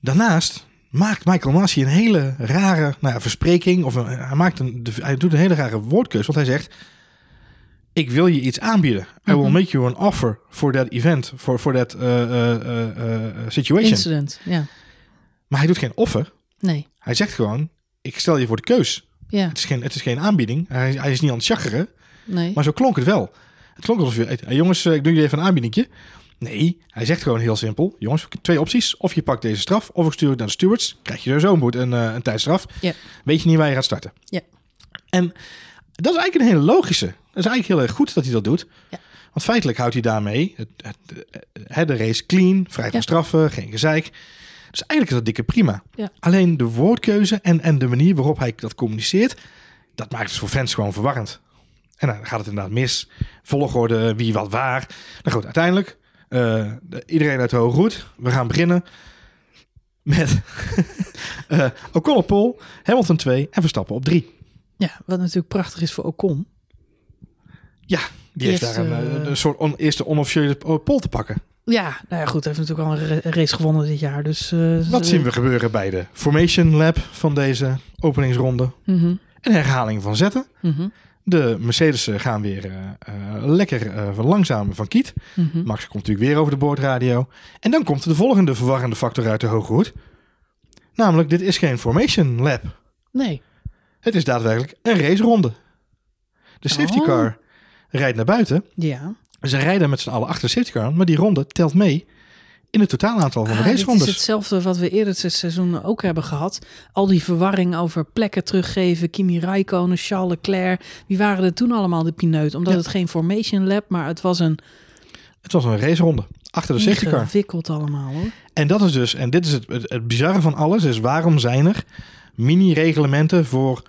Daarnaast maakt Michael Masi een hele rare nou ja, verspreking. Of een, hij, maakt een, hij doet een hele rare woordkeus. Want hij zegt, ik wil je iets aanbieden. I will Mhm. make you an offer for that event, for, for that uh, uh, uh, uh, situation. Incident, ja. Maar hij doet geen offer. Nee, Hij zegt gewoon, ik stel je voor de keus. ja, Het is geen, het is geen aanbieding. Hij, hij is niet aan het chaggeren. nee. Maar zo klonk het wel. Het klonk alsof je, hey, jongens, eh, ik doe jullie even een aanbiedingje. Nee, hij zegt gewoon heel simpel. Jongens, twee opties. Of je pakt deze straf, of ik stuur het naar de stewards. Krijg je sowieso een, een, eh, een tijdstraf. Ja. Weet je niet waar je gaat starten. Ja. En dat is eigenlijk een hele logische. Dat is eigenlijk heel erg goed dat hij dat doet. Ja. Want feitelijk houdt hij daarmee het, het, het- de race clean, vrij van Ja. straffen, geen gezeik. Dus eigenlijk is dat dikke prima. Ja. Alleen de woordkeuze en, en de manier waarop hij dat communiceert, dat maakt het voor fans gewoon verwarrend. En dan gaat het inderdaad mis. Volgorde, wie wat waar. Nou goed, uiteindelijk, eh, de- iedereen uit de hoge. We gaan beginnen met *laughs* eh Ocon op pole, Hamilton 2 en Verstappen op 3. Ja, wat natuurlijk prachtig is voor Ocon. Ja, die heeft daar een, eh, eh, een soort on- eerste onofficiële pole te pakken. Ja, nou ja, goed. Hij heeft natuurlijk al een ra- race gewonnen dit jaar. Dus, eh, Wat eh, zien we gebeuren bij de Formation Lab van deze openingsronde? mhm, Een herhaling van zetten. mhm, De Mercedes gaan weer eh, eh, lekker eh verlangzamen van Kiet. mhm. Max komt natuurlijk weer over de boordradio. En dan komt de volgende verwarrende factor uit de hoge hoed. Namelijk, dit is geen Formation Lab. Nee. Het is daadwerkelijk een raceronde. De safety Oh. car rijdt naar buiten. Ja. Ze rijden met z'n allen achter de safety car. Maar die ronde telt mee in het totaalaantal van de Ah, dit racerondes. is hetzelfde wat we eerder het seizoen ook hebben gehad. Al die verwarring over plekken teruggeven. Kimi Räikkönen, Charles Leclerc. Wie waren er toen allemaal de pineut? Omdat Ja. het geen formation lab, maar het was een Het was een raceronde achter de safety car. ingewikkeld allemaal hoor. En dat is dus, en dit is het, het, het bizarre van alles, is waarom zijn er mini-reglementen voor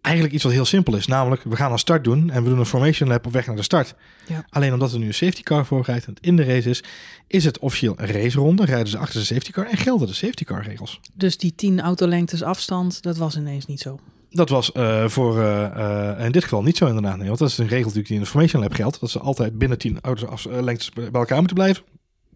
eigenlijk iets wat heel simpel is. Namelijk, we gaan een start doen en we doen een formation lap op weg naar de start. Ja. Alleen omdat er nu een safety car voor rijdt en het in de race is, is het officieel een raceronde. Rijden ze achter de safety car en gelden de safety car regels. Dus die 10 autolengtes afstand, dat was ineens niet zo. Dat was eh, voor eh, eh, in dit geval niet zo inderdaad. Nee, want dat is een regel natuurlijk die in de formation lab geldt. Dat ze altijd binnen 10 auto's af, lengtes bij elkaar moeten blijven.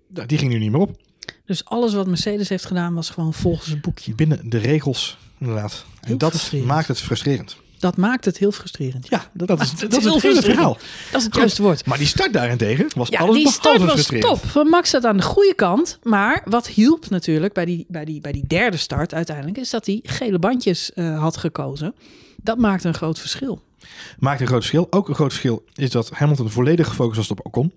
Nou, Die ging nu niet meer op. Dus alles wat Mercedes heeft gedaan was gewoon volgens het boekje. Binnen de regels, inderdaad. En Heel dat maakt het frustrerend. Dat maakt het heel frustrerend. Ja, dat, is, maakt dat is heel het verhaal. Dat is het juiste woord. Maar die start daarentegen was Ja, alles die start was top. Van Max zat aan de goede kant. Maar wat hielp natuurlijk bij die, bij die, bij die derde start uiteindelijk... is dat hij gele bandjes eh, had gekozen. Dat maakte een groot verschil. Maakt een groot verschil. Ook een groot verschil is dat Hamilton volledig gefocust was op Ocon.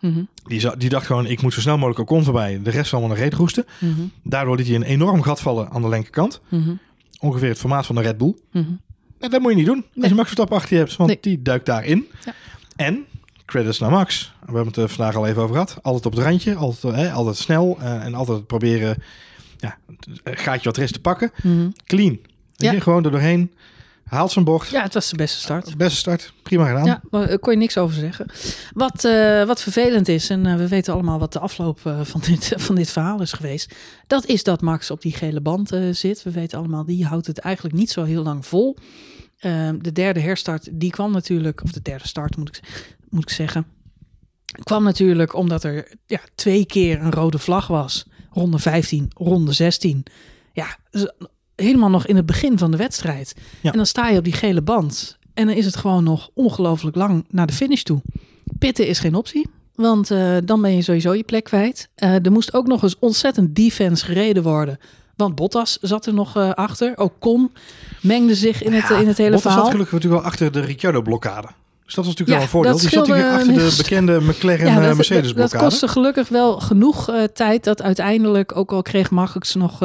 Mhm, Die, die dacht gewoon, ik moet zo snel mogelijk Ocon voorbij. De rest zal allemaal naar reet roesten. mhm, Daardoor liet hij een enorm gat vallen aan de linkerkant. mhm, Ongeveer het formaat van de Red Bull. mhm. En dat moet je niet doen als je Max Verstappen achter je hebt. Want Nee. die duikt daarin. Ja. En, credits naar Max. We hebben het er vandaag al even over gehad. Altijd op het randje. Altijd, eh, altijd snel. eh, en altijd proberen ja, gaatje wat er is te pakken. Mhm. Clean. Ja. je, gewoon er doorheen. Haalt zijn bocht. Ja, het was de beste start. Beste start. Prima gedaan. Ja, daar kon je niks over zeggen. Wat, eh, wat vervelend is, en eh, we weten allemaal wat de afloop eh, van, dit, *laughs* van dit verhaal is geweest. Dat is dat Max op die gele band eh, zit. We weten allemaal, die houdt het eigenlijk niet zo heel lang vol. Ehm, de derde herstart, die kwam natuurlijk, of de derde start moet ik, moet ik zeggen. Kwam natuurlijk omdat er ja, twee keer een rode vlag was. Ronde 15, ronde 16. Ja, helemaal nog in het begin van de wedstrijd. Ja. En dan sta je op die gele band. En dan is het gewoon nog ongelooflijk lang naar de finish toe. Pitten is geen optie. Want eh, dan ben je sowieso je plek kwijt. Eh, er moest ook nog eens ontzettend defense gereden worden. Want Bottas zat er nog eh, achter. Ook Con mengde zich in het, Ja, in het hele Bottas verhaal. zat gelukkig natuurlijk wel achter de Ricciardo-blokkade. Dus dat was natuurlijk Ja, wel een voordeel. Die zat scheelde achter de bekende McLaren Ja, dat, kostte gelukkig wel genoeg tijd dat uiteindelijk, ook al kreeg Max nog,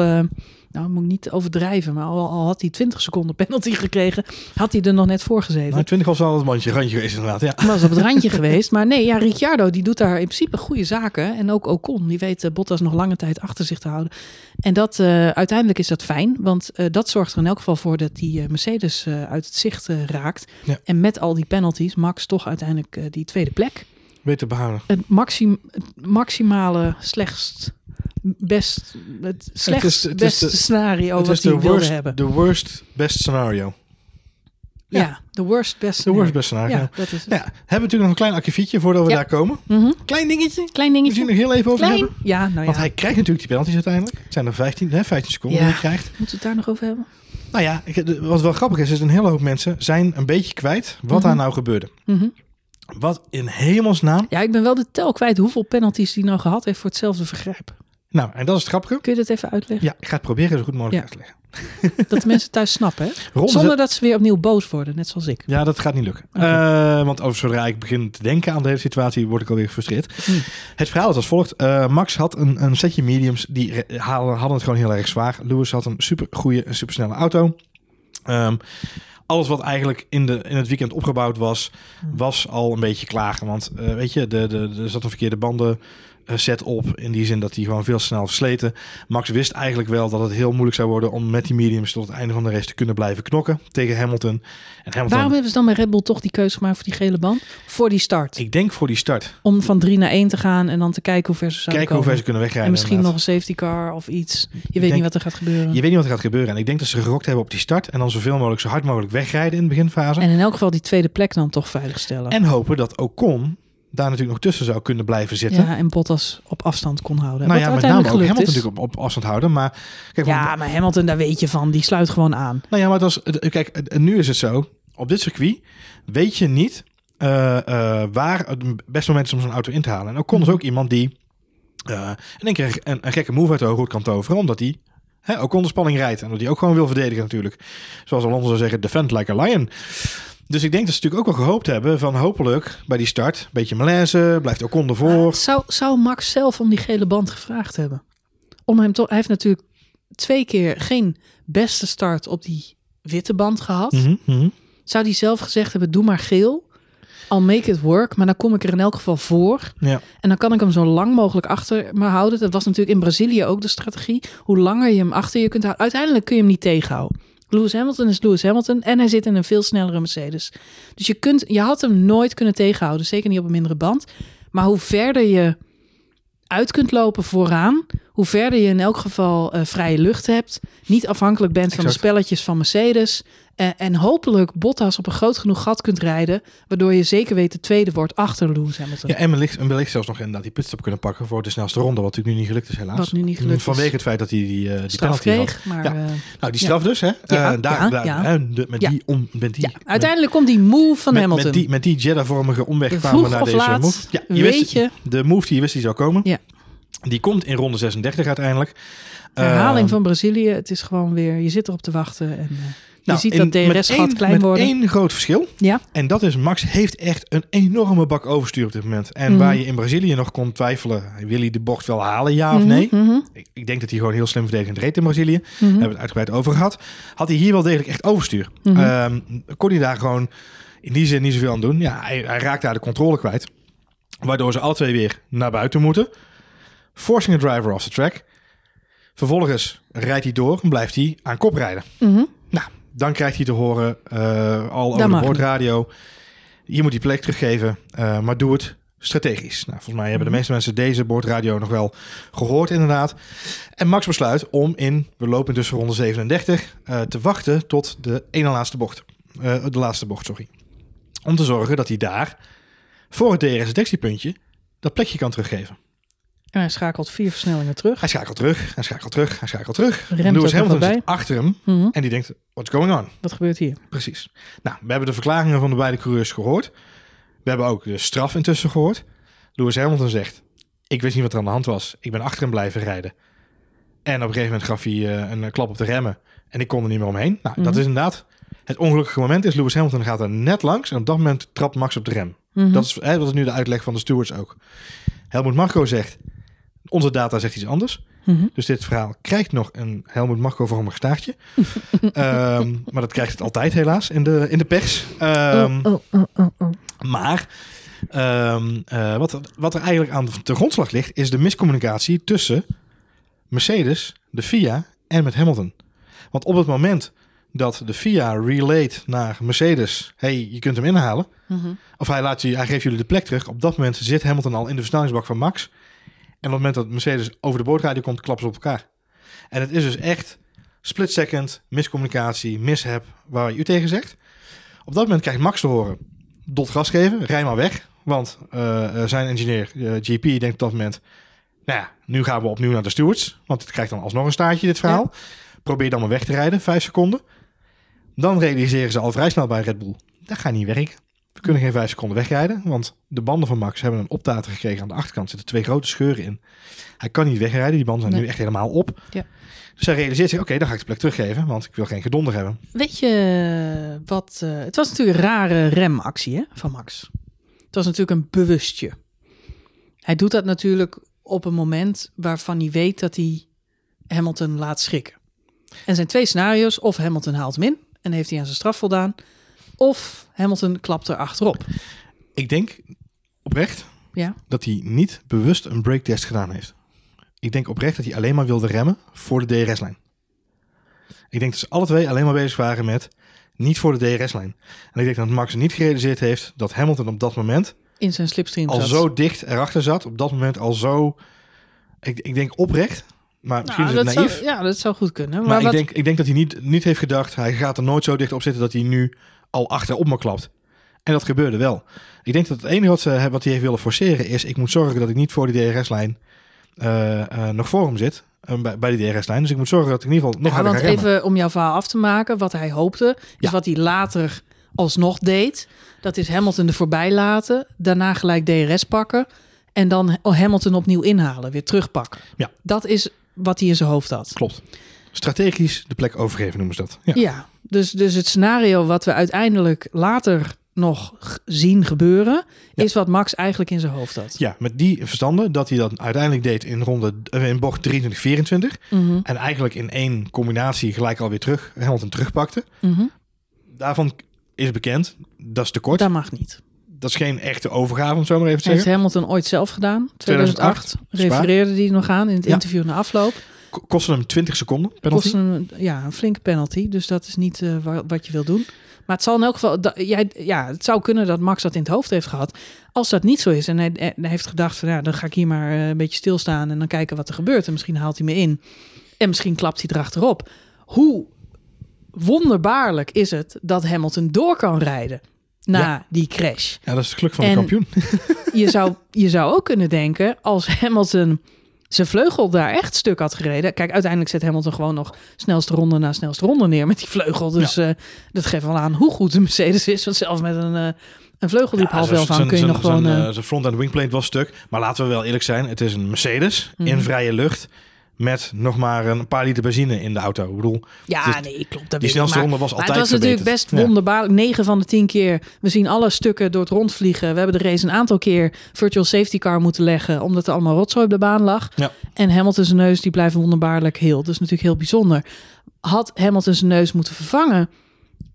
nou moet ik niet overdrijven, maar al, al had hij 20 seconden penalty gekregen, had hij er nog net voor gezeten. Nou, 20 was wel het mandje, randje geweest inderdaad. Ja. was op het randje *laughs* geweest. Maar nee, ja, Ricciardo die doet daar in principe goede zaken. En ook Ocon, die weet eh, Bottas nog lange tijd achter zich te houden. En dat, eh, uiteindelijk is dat fijn. Want eh, dat zorgt er in elk geval voor dat die Mercedes uit het zicht raakt. Ja. En met al die penalties, Max toch uiteindelijk die tweede plek. Beter. Het, maxim, het maximale slechtst, best, het slechtst het is beste de- scenario wat de wilde worst, hebben. de worst best scenario. ja. ja. de worst best De worst best scenario. Ja, dat is het. Ja, hebben we natuurlijk nog een klein akkefietje voordat we Ja. daar komen. Mhm. Klein dingetje. Klein We dingetje. zien er heel even over Klein. hebben. Ja, nou ja. Want hij krijgt natuurlijk die penalties uiteindelijk. Het zijn er 15, hè, 15 seconden die hij krijgt. Moeten we het daar nog over hebben? Nou ja, wat wel grappig is, is een hele hoop mensen zijn een beetje kwijt wat Mhm. daar nou gebeurde. Mhm. Wat in hemelsnaam. Ja, ik ben wel de tel kwijt hoeveel penalties hij nou gehad heeft voor hetzelfde vergrijp. Nou, en dat is het grappige. Kun je dat even uitleggen? Ja, ik ga het proberen zo goed mogelijk Ja. uit te leggen. *laughs* Dat de mensen thuis snappen, hè? *laughs* Zonder dat ze weer opnieuw boos worden, net zoals ik. Ja, dat gaat niet lukken. Eh, want over zodra ik begin te denken aan de hele situatie, word ik alweer gefrustreerd. Hm. Het verhaal is als volgt. Eh, Max had een, een setje mediums, die hadden, het gewoon heel erg zwaar. Lewis had een super goede super snelle auto. Ehm, alles wat eigenlijk in, de, in het weekend opgebouwd was, Hm. was al een beetje klagen. Want eh, weet je, de, de, er zat een verkeerde banden set op. In die zin dat die gewoon veel snel versleten. Max wist eigenlijk wel dat het heel moeilijk zou worden om met die mediums tot het einde van de race te kunnen blijven knokken tegen Hamilton. En Hamilton, Waarom hebben ze dan bij Red Bull toch die keuze gemaakt voor die gele band? Voor die start. ik denk voor die start. Om van 3 naar 1 te gaan en dan te kijken hoe ver ze zouden Kijken hoe ver ze kunnen wegrijden. En misschien nog een safety car of iets. Je weet denk- niet wat er gaat gebeuren. Je weet niet wat er gaat gebeuren. En ik denk dat ze gerokt hebben op die start. En dan zoveel mogelijk, zo hard mogelijk wegrijden in de beginfase. En, En in elk geval die tweede plek dan toch veiligstellen. hopen dat Ocon daar natuurlijk nog tussen zou kunnen blijven zitten. ja, en Bottas op afstand kon houden. nou Wat ja, met name ook Hamilton is. natuurlijk op, op afstand houden. Maar kijk, want- Ja, maar Hamilton, daar weet je van. Die sluit gewoon aan. nou ja, maar het was, kijk, nu is het zo. Op dit circuit weet je niet eh, eh, waar het beste moment is om zo'n auto in te halen. En Ocon is Mhm. ook iemand die eh, in één keer een, een gekke move uit de hoogte kan toveren. Omdat hij hè, ook onder spanning rijdt. En dat hij ook gewoon wil verdedigen natuurlijk. Zoals Alonso zou zeggen, defend like a lion. Dus ik denk dat ze natuurlijk ook wel gehoopt hebben van hopelijk bij die start. Een beetje malaise, blijft Ocon ervoor. Maar Zou, zou Max zelf om die gele band gevraagd hebben? Om hem toch, hij heeft natuurlijk twee keer geen beste start op die witte band gehad. Mhm, mhm. Zou hij zelf gezegd hebben, doe maar geel. I'll make it work, maar dan kom ik er in elk geval voor. Ja. En dan kan ik hem zo lang mogelijk achter me houden. Dat was natuurlijk in Brazilië ook de strategie. Hoe langer je hem achter je kunt houden. Uiteindelijk kun je hem niet tegenhouden. Lewis Hamilton is Lewis Hamilton en hij zit in een veel snellere Mercedes. Dus je, kunt, je had hem nooit kunnen tegenhouden. Zeker niet op een mindere band. Maar hoe verder je uit kunt lopen vooraan, hoe verder je in elk geval eh, vrije lucht hebt, niet afhankelijk bent van de spelletjes van Mercedes eh, en hopelijk Bottas op een groot genoeg gat kunt rijden, waardoor je zeker weet de tweede wordt achter Lewis Hamilton. Ja, en wellicht, en wellicht zelfs nog inderdaad die pitstop kunnen pakken voor de snelste ronde. Wat natuurlijk nu niet gelukt is helaas. Wat nu niet gelukt is. Vanwege het feit dat hij die, eh die straf had. kreeg, maar Ja. eh, Nou, die straf dus, hè? Ja, daar, daar, de- met die, om, met die uiteindelijk komt die move van met, Hamilton. Met die, met die Jeddah-vormige omweg kwamen we naar deze laat, move. Ja, je weet wist, je, de move die je wist die zou komen. Ja. Die komt in ronde 36 uiteindelijk. herhaling Eh, van Brazilië, het is gewoon weer, je zit erop te wachten en nou, ziet dat met DRS-gat één- klein met worden. één groot verschil. Ja. En dat is, Max heeft echt een enorme bak overstuur op dit moment. En Mhm. waar je in Brazilië nog kon twijfelen, wil hij de bocht wel halen, ja of Mhm, nee? mhm, Ik, ik denk dat hij gewoon heel slim verdedigend reed in Brazilië. Daar hebben we het uitgebreid over gehad. Had hij hier wel degelijk echt overstuur. Ehm, kon hij daar gewoon in die zin niet zoveel aan doen. Ja, hij, hij raakt daar de controle kwijt. Waardoor ze alle twee weer naar buiten moeten. Forcing a driver off the track. Vervolgens rijdt hij door en blijft hij aan kop rijden. Nou, dan krijgt hij te horen, eh, al over de boordradio... je moet die plek teruggeven, eh, maar doe het strategisch. Nou, volgens mij hebben de Mhm. meeste mensen deze boordradio nog wel gehoord inderdaad. En Max besluit om in, we lopen dus ronde 37, eh, te wachten tot de ene laatste bocht. De laatste bocht, sorry. Om te zorgen dat hij daar, voor het DRS-detectiepuntje, dat plekje kan teruggeven. En hij schakelt vier versnellingen terug. Hij schakelt terug, hij schakelt terug, hij schakelt terug. Remt Lewis Hamilton zit achter hem Mhm. en die denkt, what's going on? Wat gebeurt hier? Precies. Nou, we hebben de verklaringen van de beide coureurs gehoord. We hebben ook de straf intussen gehoord. Lewis Hamilton zegt, ik wist niet wat er aan de hand was. Ik ben achter hem blijven rijden. En op een gegeven moment gaf hij eh, een klap op de remmen. En ik kon er niet meer omheen. Nou, dat Mhm. is inderdaad het ongelukkige moment. Is Lewis Hamilton gaat er net langs. En op dat moment trapt Max op de rem. Mhm. Dat, is, hè, dat is nu de uitleg van de stewards ook. Helmut Marco zegt, onze data zegt iets anders. Mhm. Dus dit verhaal krijgt nog een Helmut Marco-vormig staartje. *laughs* Ehm, maar dat krijgt het altijd helaas in de, in de pers. Ehm, oh, oh, oh, oh, oh. Maar ehm, eh, wat, wat er eigenlijk aan de grondslag ligt... is de miscommunicatie tussen Mercedes, de FIA en met Hamilton. Want op het moment dat de FIA relayed naar Mercedes... hey, je kunt hem inhalen... Mhm. of hij, laat je, hij geeft jullie de plek terug... op dat moment zit Hamilton al in de versnellingsbak van Max... En op het moment dat Mercedes over de boordradio komt, klappen ze op elkaar. En het is dus echt split second, miscommunicatie, mishap, waar u tegen zegt. Op dat moment krijgt Max te horen, dot gas geven, rij maar weg. Want eh, eh, zijn engineer, eh, GP, denkt op dat moment, nou ja, nu gaan we opnieuw naar de stewards. Want het krijgt dan alsnog een staartje, dit verhaal. Probeer dan maar weg te rijden, vijf seconden. Dan realiseren ze al vrij snel bij Red Bull, dat gaat niet werken. We kunnen geen vijf seconden wegrijden, want de banden van Max hebben een optater gekregen. Aan de achterkant zitten twee grote scheuren in. Hij kan niet wegrijden, die banden zijn Nee. nu echt helemaal op. Ja. Dus hij realiseert zich, oké, dan ga ik de plek teruggeven, want ik wil geen gedonder hebben. Weet je wat... eh, het was natuurlijk een rare remactie hè, van Max. Het was natuurlijk een bewustje. Hij doet dat natuurlijk op een moment waarvan hij weet dat hij Hamilton laat schrikken. En zijn twee scenario's. Of Hamilton haalt hem in en heeft hij aan zijn straf voldaan. Of Hamilton klapt er achterop. Ik denk oprecht Ja. dat hij niet bewust een breaktest gedaan heeft. Ik denk oprecht dat hij alleen maar wilde remmen voor de DRS-lijn. Ik denk dat ze alle twee alleen maar bezig waren met niet voor de DRS-lijn. En ik denk dat Max niet gerealiseerd heeft dat Hamilton op dat moment In zijn slipstream al zat. zo dicht erachter zat. Op dat moment al zo... Ik, ik denk oprecht, maar misschien Nou, is dat het naïef. zou, ja, dat zou goed kunnen. Maar, Maar, ik, denk, ik denk dat hij niet, niet heeft gedacht, hij gaat er nooit zo dicht op zitten dat hij nu al achterop me klapt. En dat gebeurde wel. Ik denk dat het enige wat, ze, wat hij heeft willen forceren is, ik moet zorgen dat ik niet voor die DRS-lijn eh, eh, nog voor hem zit. eh, bij, bij die DRS-lijn. Dus ik moet zorgen dat ik in ieder geval nog ja, harder want ga remmen. even om jouw verhaal af te maken, wat hij hoopte, is Ja. wat hij later alsnog deed. Dat is Hamilton er voorbij laten, daarna gelijk DRS pakken en dan Hamilton opnieuw inhalen, weer terugpakken. Ja. Dat is wat hij in zijn hoofd had. Klopt. Strategisch de plek overgeven noemen ze dat. Ja. Ja, dus, dus het scenario wat we uiteindelijk later nog zien gebeuren, Ja. is wat Max eigenlijk in zijn hoofd had. Ja, met die verstanden dat hij dat uiteindelijk deed in ronde eh, in bocht 23, 24. Mhm, En eigenlijk in één combinatie gelijk alweer terug, Hamilton terugpakte. mhm. Daarvan is bekend, dat is te kort. Dat mag niet. Dat is geen echte overgave, om zo maar even te Heeft zeggen. Hamilton ooit zelf gedaan. 2008, 2008 refereerde hij nog aan in het Ja. interview na afloop. Ko- Kostte hem 20 seconden penalty. Een, ja, een flinke penalty. Dus dat is niet eh, wa- wat je wil doen. Maar het zal in elk geval, dat, jij, ja, het zou kunnen dat Max dat in het hoofd heeft gehad. Als dat niet zo is en hij, en hij heeft gedacht van ja, dan ga ik hier maar eh, een beetje stilstaan en dan kijken wat er gebeurt. En misschien haalt hij me in en misschien klapt hij erachterop. Hoe wonderbaarlijk is het dat Hamilton door kan rijden na Ja. die crash. Ja, dat is het geluk van de En- kampioen. *laughs* Je zou, je zou ook kunnen denken, als Hamilton zijn vleugel daar echt stuk had gereden. Kijk, uiteindelijk zet Hamilton gewoon nog snelste ronde na snelste ronde neer met die vleugel. Dus eh, dat geeft wel aan hoe goed de Mercedes is. Want zelfs met een, eh, een vleugel die op half elf aan kun je nog gewoon... Zijn, eh, zijn front- en wingplate was stuk. Maar laten we wel eerlijk zijn. Het is een Mercedes Mhm. in vrije lucht. Met nog maar een paar liter benzine in de auto. Ik bedoel, ja, is- nee, klopt. Dat die snelste ronde was Maar altijd het was natuurlijk best wonderbaarlijk. 9 van de 10 keer. We zien alle stukken door het rondvliegen. We hebben de race een aantal keer virtual safety car moeten leggen. Omdat er allemaal rotzooi op de baan lag. Ja. En Hamilton zijn neus die blijven wonderbaarlijk heel. Is natuurlijk heel bijzonder. Had Hamilton zijn neus moeten vervangen.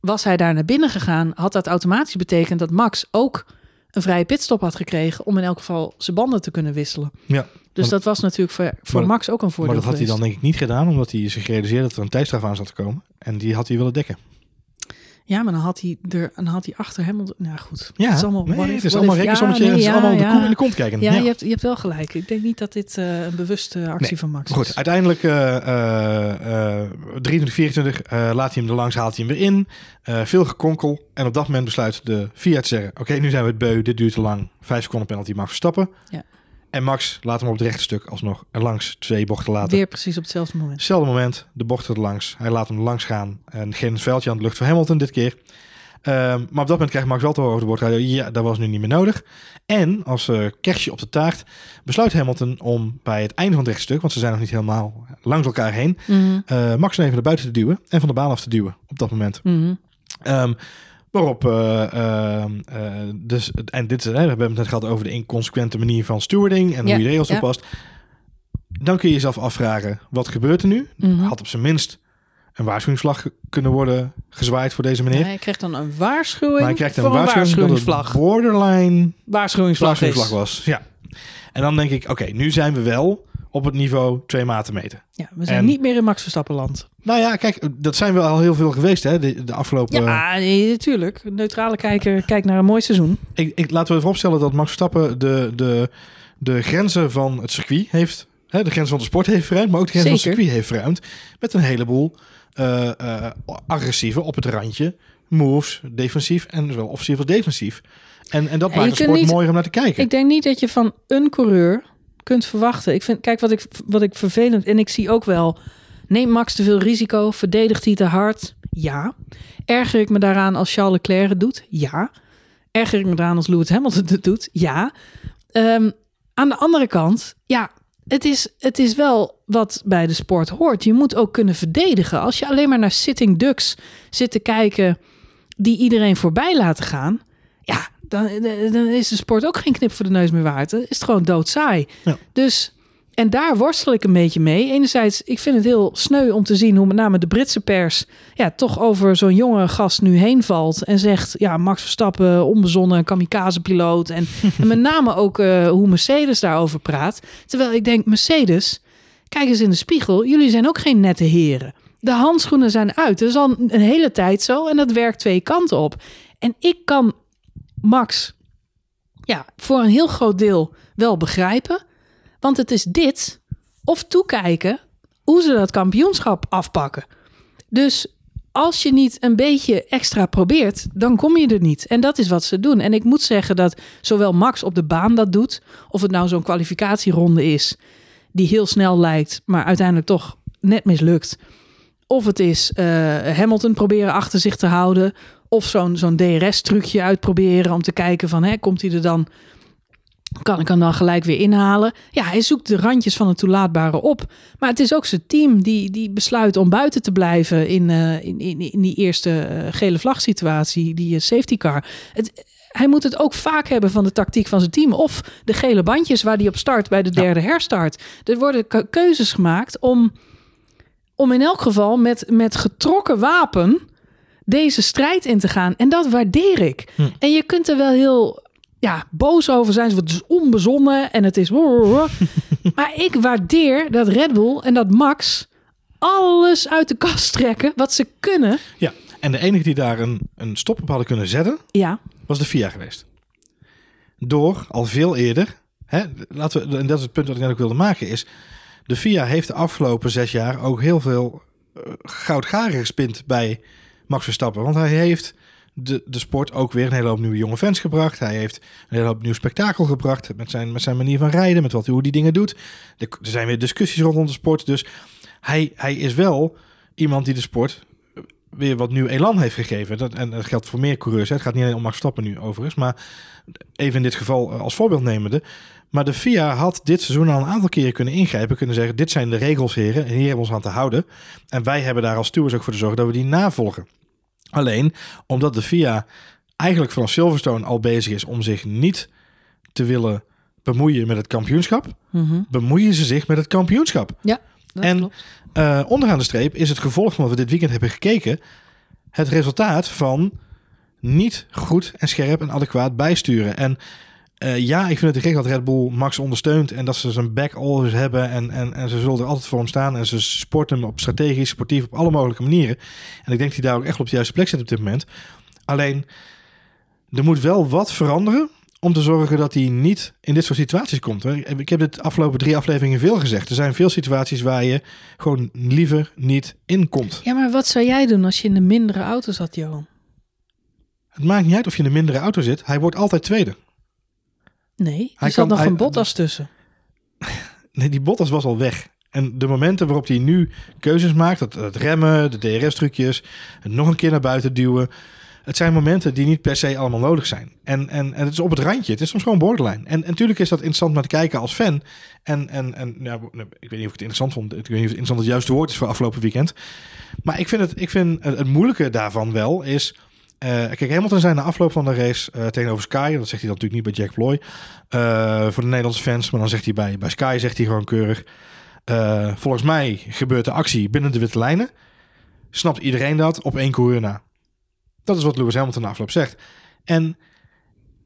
Was hij daar naar binnen gegaan. Had dat automatisch betekend dat Max ook een vrije pitstop had gekregen. Om in elk geval zijn banden te kunnen wisselen. Ja. Dus Maar- dat was natuurlijk voor, voor maar- Max ook een voordeel Maar dat had hij dan denk ik niet gedaan. Omdat hij zich realiseerde dat er een tijdstraf aan zat te komen. En die had hij willen dekken. Ja, maar dan had hij er, dan had hij achter Hamilton. Nou goed, Ja, het is allemaal, nee, what if, het is allemaal if. rekensommetje. Ja, het is nee, allemaal ja, de ja. koe in de kont kijken. Ja, Je, hebt, je hebt wel gelijk. Ik denk niet dat dit eh, een bewuste actie Nee. van Max Goed, is. uiteindelijk eh eh, eh, 23, 24 eh, laat hij hem er langs, haalt hij hem weer in. Eh, veel gekonkel. En op dat moment besluit de Fiat te zeggen... Oké, nu zijn we het beu, dit duurt te lang. Vijf seconden penalty mag Verstappen. Ja. En Max laat hem op het rechte stuk alsnog langs twee bochten later. Weer precies op hetzelfde moment. Hetzelfde moment, de bochten er langs. Hij laat hem langs gaan. En geen veldje aan de lucht voor Hamilton dit keer. Ehm, maar op dat moment krijgt Max wel te horen over de boordradio... ja, dat was nu niet meer nodig. En als eh kerstje op de taart besluit Hamilton om bij het einde van het rechtstuk... want ze zijn nog niet helemaal langs elkaar heen... Mhm, eh, Max even naar buiten te duwen en van de baan af te duwen op dat moment. Ehm, waarop, eh, ehm, eh, dus, en dit we hebben het net gehad over de inconsequente manier van stewarding en Ja, hoe je regels toepast. Dan kun je jezelf afvragen, wat gebeurt er nu? Mhm. Had op zijn minst een waarschuwingsvlag kunnen worden gezwaaid voor deze meneer. Hij krijgt dan een waarschuwing maar hij krijgt een voor waarschuwing, dat het waarschuwingsvlag. borderline Waarschuwingsvlag, was. Ja. En dan denk ik, oké, nu zijn we wel op het niveau twee maten meten. Ja, we zijn En- niet meer in Max Verstappenland. Nou ja, kijk, dat zijn we al heel veel geweest hè, de, de afgelopen... Ja, natuurlijk. Neutrale kijker kijkt naar een mooi seizoen. Ik, ik, laten we vooropstellen dat Max Verstappen de, de, de grenzen van het circuit heeft. Hè, de grenzen van de sport heeft verruimd, maar ook de grenzen van het circuit heeft verruimd. Met een heleboel eh, eh, agressieve, op het randje, moves, defensief en zowel offensief als defensief. En, en dat En maakt de sport niet- mooier om naar te kijken. Ik denk niet dat je van een coureur kunt verwachten. Ik vind, kijk, wat ik, wat ik vervelend... En ik zie ook wel... Neemt Max te veel risico? Verdedigt hij te hard? Ja. Erger ik me daaraan als Charles Leclerc doet? Ja. Erger ik me daaraan als Lewis Hamilton het doet? Ja. Ehm, aan de andere kant, ja, het is, het is wel wat bij de sport hoort. Je moet ook kunnen verdedigen. Als je alleen maar naar sitting ducks zit te kijken die iedereen voorbij laten gaan, ja, dan, dan is de sport ook geen knip voor de neus meer waard. Dan is het gewoon doodsaai. Ja. Dus, en daar worstel ik een beetje mee. Enerzijds, ik vind het heel sneu om te zien hoe met name de Britse pers ja, toch over zo'n jonge gast nu heen valt en zegt, ja, Max Verstappen, onbezonnen, kamikaze-piloot. En, *laughs* en met name ook eh, hoe Mercedes daarover praat. Terwijl ik denk, Mercedes, kijk eens in de spiegel, jullie zijn ook geen nette heren. De handschoenen zijn uit. Dat is al een hele tijd zo en dat werkt twee kanten op. En ik kan Max ja, voor een heel groot deel wel begrijpen. Want het is dit of toekijken hoe ze dat kampioenschap afpakken. Dus als je niet een beetje extra probeert, dan kom je er niet. En dat is wat ze doen. En ik moet zeggen dat zowel Max op de baan dat doet, of het nou zo'n kwalificatieronde is, die heel snel lijkt, maar uiteindelijk toch net mislukt. Of het is eh, Hamilton proberen achter zich te houden. Of zo'n zo'n DRS-trucje uitproberen om te kijken van, hè, komt hij er dan... Kan ik hem dan gelijk weer inhalen? Ja, hij zoekt de randjes van het toelaatbare op. Maar het is ook zijn team die, die besluit om buiten te blijven in, eh, in, in, in die eerste eh, gele vlagsituatie, die eh, safety car. Het, hij moet het ook vaak hebben van de tactiek van zijn team. Of de gele bandjes waar hij op start bij de derde herstart. Er worden ke- keuzes gemaakt om, om in elk geval met, met getrokken wapen deze strijd in te gaan. En dat waardeer ik. Hm. En je kunt er wel heel ja, boos over zijn. Het is onbezonnen en het is... *laughs* maar ik waardeer dat Red Bull en dat Max alles uit de kast trekken wat ze kunnen. Ja, En de enige die daar een, een stop op hadden kunnen zetten, Ja, was de FIA geweest. Door al veel eerder, hè, laten we, en dat is het punt wat ik net ook wilde maken, is de FIA heeft de afgelopen zes jaar ook heel veel uh, goudgaren gespind bij Max Verstappen. Want hij heeft de, de sport ook weer een hele hoop nieuwe jonge fans gebracht. Hij heeft een hele hoop nieuw spektakel gebracht met zijn, met zijn manier van rijden, met wat, hoe die dingen doet. Er, zijn weer discussies rondom de sport. Dus hij, hij is wel iemand die de sport weer wat nieuw elan heeft gegeven. Dat, en dat geldt voor meer coureurs. Hè. Het gaat niet alleen om Max Verstappen nu overigens. Maar even in dit geval als voorbeeld nemende. Maar de FIA had dit seizoen al een aantal keren kunnen ingrijpen. Kunnen zeggen, dit zijn de regels heren. En hier hebben we ons aan te houden. En wij hebben daar als stewards ook voor te zorgen dat we die navolgen. Alleen, omdat de FIA eigenlijk vanaf Silverstone al bezig is om zich niet te willen bemoeien met het kampioenschap. Mhm. Bemoeien ze zich met het kampioenschap. dat En- klopt. Uh, onderaan de streep is het gevolg van wat we dit weekend hebben gekeken... het resultaat van niet goed en scherp en adequaat bijsturen. En uh, ja, ik vind het gek dat Red Bull Max ondersteunt... en dat ze zijn back always hebben en, en, en ze zullen er altijd voor hem staan... en ze sporten hem op strategisch, sportief, op alle mogelijke manieren. En ik denk dat hij daar ook echt op de juiste plek zit op dit moment. Alleen, er moet wel wat veranderen om te zorgen dat hij niet in dit soort situaties komt. Ik heb dit afgelopen drie afleveringen veel gezegd. Er zijn veel situaties waar je gewoon liever niet in komt. Ja, maar wat zou jij doen als je in de mindere auto zat, Johan? Het maakt niet uit of je in een mindere auto zit. Hij wordt altijd tweede. Nee, er Hij zat kan- nog hij- een Bottas tussen. *laughs* Nee, die Bottas was al weg. En de momenten waarop hij nu keuzes maakt, het, het remmen, de DRS-trucjes, het nog een keer naar buiten duwen. Het zijn momenten die niet per se allemaal nodig zijn. En, en, en het is op het randje. Het is soms gewoon borderline. En, en natuurlijk is dat interessant om te kijken als fan. En, en, en ja, ik weet niet of ik het interessant vond. Ik weet niet of het interessant het juiste woord is voor afgelopen weekend. Maar ik vind het, ik vind het, het moeilijke daarvan wel is... eh, kijk, Hamilton zei na afloop van de race eh, tegenover Sky... dat zegt hij dan natuurlijk niet bij Jack Ploy... eh, voor de Nederlandse fans, maar dan zegt hij bij, bij Sky zegt hij gewoon keurig... volgens mij gebeurt de actie binnen de witte lijnen. Snapt iedereen dat op één coureur na. Dat is wat Lewis Hamilton na afloop zegt. En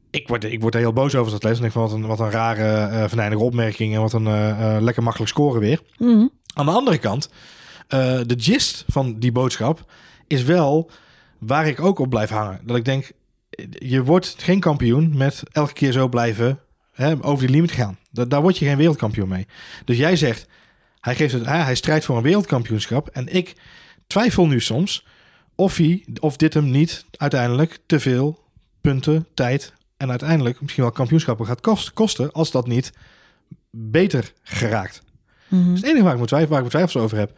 ik word, ik word er heel boos over dat lees. En ik van wat een, wat een rare, eh venijnige opmerking en wat een lekker makkelijk scoren weer. Mhm. Aan de andere kant, de gist van die boodschap is wel waar ik ook op blijf hangen. Dat ik denk, je wordt geen kampioen met elke keer zo blijven hè, over die limiet gaan. Da- daar word je geen wereldkampioen mee. Dus jij zegt, hij, geeft het, hij strijdt voor een wereldkampioenschap. En ik twijfel nu soms of, hij, of dit hem niet uiteindelijk te veel punten, tijd en uiteindelijk misschien wel kampioenschappen gaat kost- kosten als dat niet beter geraakt. Mhm. Dat is het enige waar ik, me twijfel, waar ik me twijfels over heb.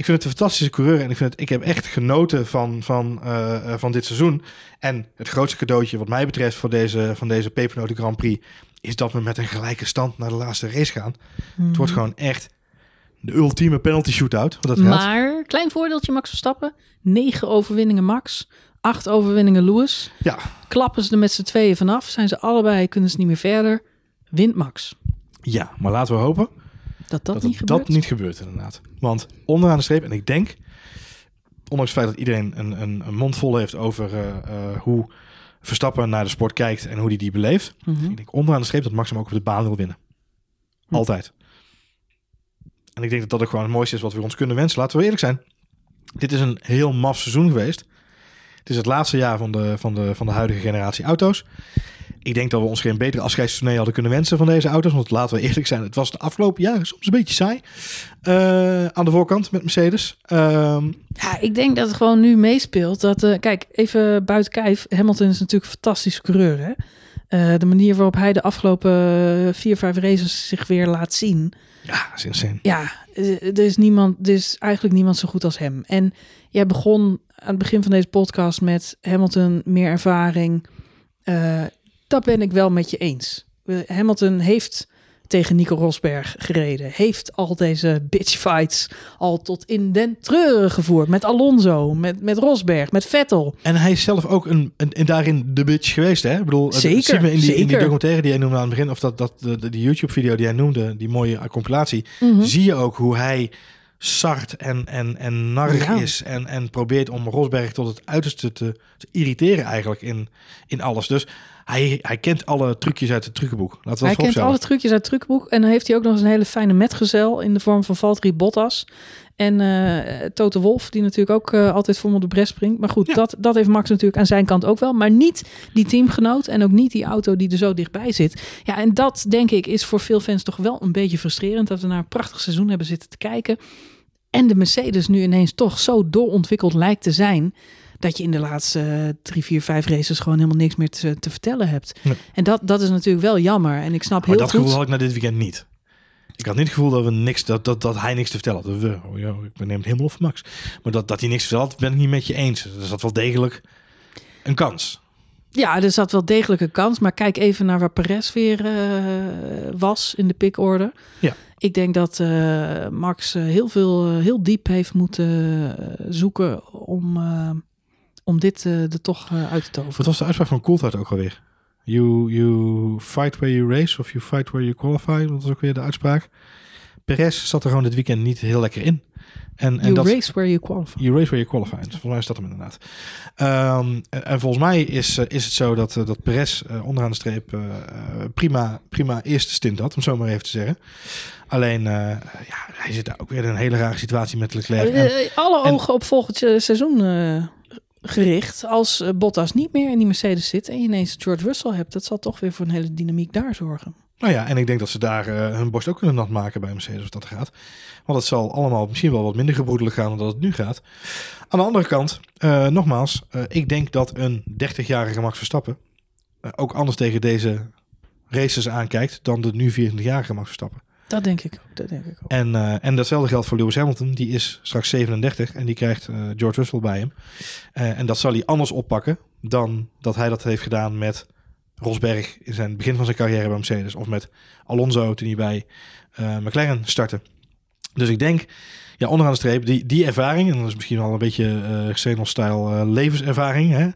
Ik vind het een fantastische coureur en ik, vind het, ik heb echt genoten van, van, eh, eh, van dit seizoen. En het grootste cadeautje wat mij betreft voor deze, van deze Pepernoten Grand Prix... is dat we met een gelijke stand naar de laatste race gaan. Het wordt gewoon echt de ultieme penalty shootout. Wat dat gaat. Maar, klein voordeeltje Max Verstappen. Negen overwinningen Max. Acht overwinningen Lewis. Ja, Klappen ze er met z'n tweeën vanaf. Zijn ze allebei, kunnen ze niet meer verder. Wint Max. ja, maar laten we hopen Dat dat, dat niet gebeurt. dat niet gebeurt inderdaad. Want onderaan de streep, en ik denk, ondanks het feit dat iedereen een, een, een mond vol heeft over eh, eh, hoe Verstappen naar de sport kijkt en hoe hij die beleeft. Mhm. Ik denk onderaan de streep dat Max hem ook op de baan wil winnen. Hm. Altijd. En ik denk dat dat ook gewoon het mooiste is wat we ons kunnen wensen. Laten we eerlijk zijn. Dit is een heel maf seizoen geweest. Het is het laatste jaar van de, van de, van de huidige generatie auto's. Ik denk dat we ons geen betere afscheidstournee hadden kunnen wensen van deze auto's. Want laten we eerlijk zijn, het was de afgelopen jaren soms een beetje saai. Eh, aan de voorkant met Mercedes. Ehm, Ja, ik denk dat het gewoon nu meespeelt. Dat, eh, kijk, even buiten kijf. Hamilton is natuurlijk een fantastische coureur. Hè? Eh, de manier waarop hij de afgelopen vier, vijf races zich weer laat zien. ja, dat is insane. Ja, er is, niemand, er is eigenlijk niemand zo goed als hem. En jij begon aan het begin van deze podcast met Hamilton, meer ervaring. Eh, dat ben ik wel met je eens. Hamilton heeft tegen Nico Rosberg gereden. Heeft al deze bitchfights al tot in den treuren gevoerd. Met Alonso, met, met Rosberg, met Vettel. En hij is zelf ook een, een, een daarin de bitch geweest, hè? Ik bedoel, Zeker, in die, in die zeker. documentaire die jij noemde aan het begin, of dat, dat de, de, die YouTube-video die jij noemde, die mooie compilatie, Mhm. zie je ook hoe hij sart en, en, en narrig Ja. is en, en probeert om Rosberg tot het uiterste te, te irriteren eigenlijk in, in alles. Dus hij, hij kent alle trucjes uit het trucenboek. Laten we dat Hij kent alle trucjes uit het truckenboek. En dan heeft hij ook nog eens een hele fijne metgezel in de vorm van Valtteri Bottas. En eh Toto Wolf, die natuurlijk ook eh, altijd voor hem op de bres springt. Maar goed, Ja. dat, dat heeft Max natuurlijk aan zijn kant ook wel. Maar niet die teamgenoot en ook niet die auto die er zo dichtbij zit. Ja, en dat denk ik is voor veel fans toch wel een beetje frustrerend. Dat we naar een prachtig seizoen hebben zitten te kijken. En de Mercedes nu ineens toch zo doorontwikkeld lijkt te zijn. Dat je in de laatste eh, drie, vier, vijf races gewoon helemaal niks meer te, te vertellen hebt. Nee. En dat, dat is natuurlijk wel jammer. En ik snap Maar heel dat goed. gevoel had ik na dit weekend niet. Ik had niet het gevoel dat, we niks, dat, dat, dat hij niks te vertellen had. We, oh ja, ik neem het helemaal op Max. Maar dat, dat hij niks vertelt, ben ik niet met je eens. Er zat wel degelijk een kans. Ja, er zat wel degelijk een kans. Maar kijk even naar waar Perez weer eh, was in de pickorder. Ja. Ik denk dat eh, Max heel veel, heel diep heeft moeten zoeken om, om dit eh, er toch eh, uit te toveren. Wat was de uitspraak van Coulthard ook alweer? You, you fight where you race of you fight where you qualify. Dat was ook weer de uitspraak. Perez zat er gewoon dit weekend niet heel lekker in. En, en You dat, race where you qualify. You race where you qualify. Dus Volgens mij is dat hem inderdaad. Ehm, en, en volgens mij is, eh, is het zo dat, dat Perez onderaan de streep prima, prima eerste stint had, om zo maar even te zeggen. Alleen, ja, hij zit daar ook weer in een hele rare situatie met Leclerc. En, alle en- ogen op volgend seizoen gericht. Als eh, Bottas niet meer in die Mercedes zit en je ineens George Russell hebt, dat zal toch weer voor een hele dynamiek daar zorgen. nou ja, en ik denk dat ze daar eh, hun borst ook kunnen nat maken bij Mercedes als dat gaat. Want het zal allemaal misschien wel wat minder gebroedelijk gaan dan dat het nu gaat. Aan de andere kant, eh, nogmaals, ik denk dat een 30-jarige Max Verstappen ook anders tegen deze races aankijkt dan de nu 24-jarige Max Verstappen. Dat denk ik ook. Dat denk ik ook. En, eh, en datzelfde geldt voor Lewis Hamilton. Die is straks 37 en die krijgt eh, George Russell bij hem. Eh, en dat zal hij anders oppakken dan dat hij dat heeft gedaan met Rosberg in zijn begin van zijn carrière bij Mercedes. Of met Alonso toen hij bij McLaren startte. Dus ik denk, ja, onderaan de streep, die, die ervaring, en dat is misschien wel een beetje Xenon-style eh, levenservaring, hè,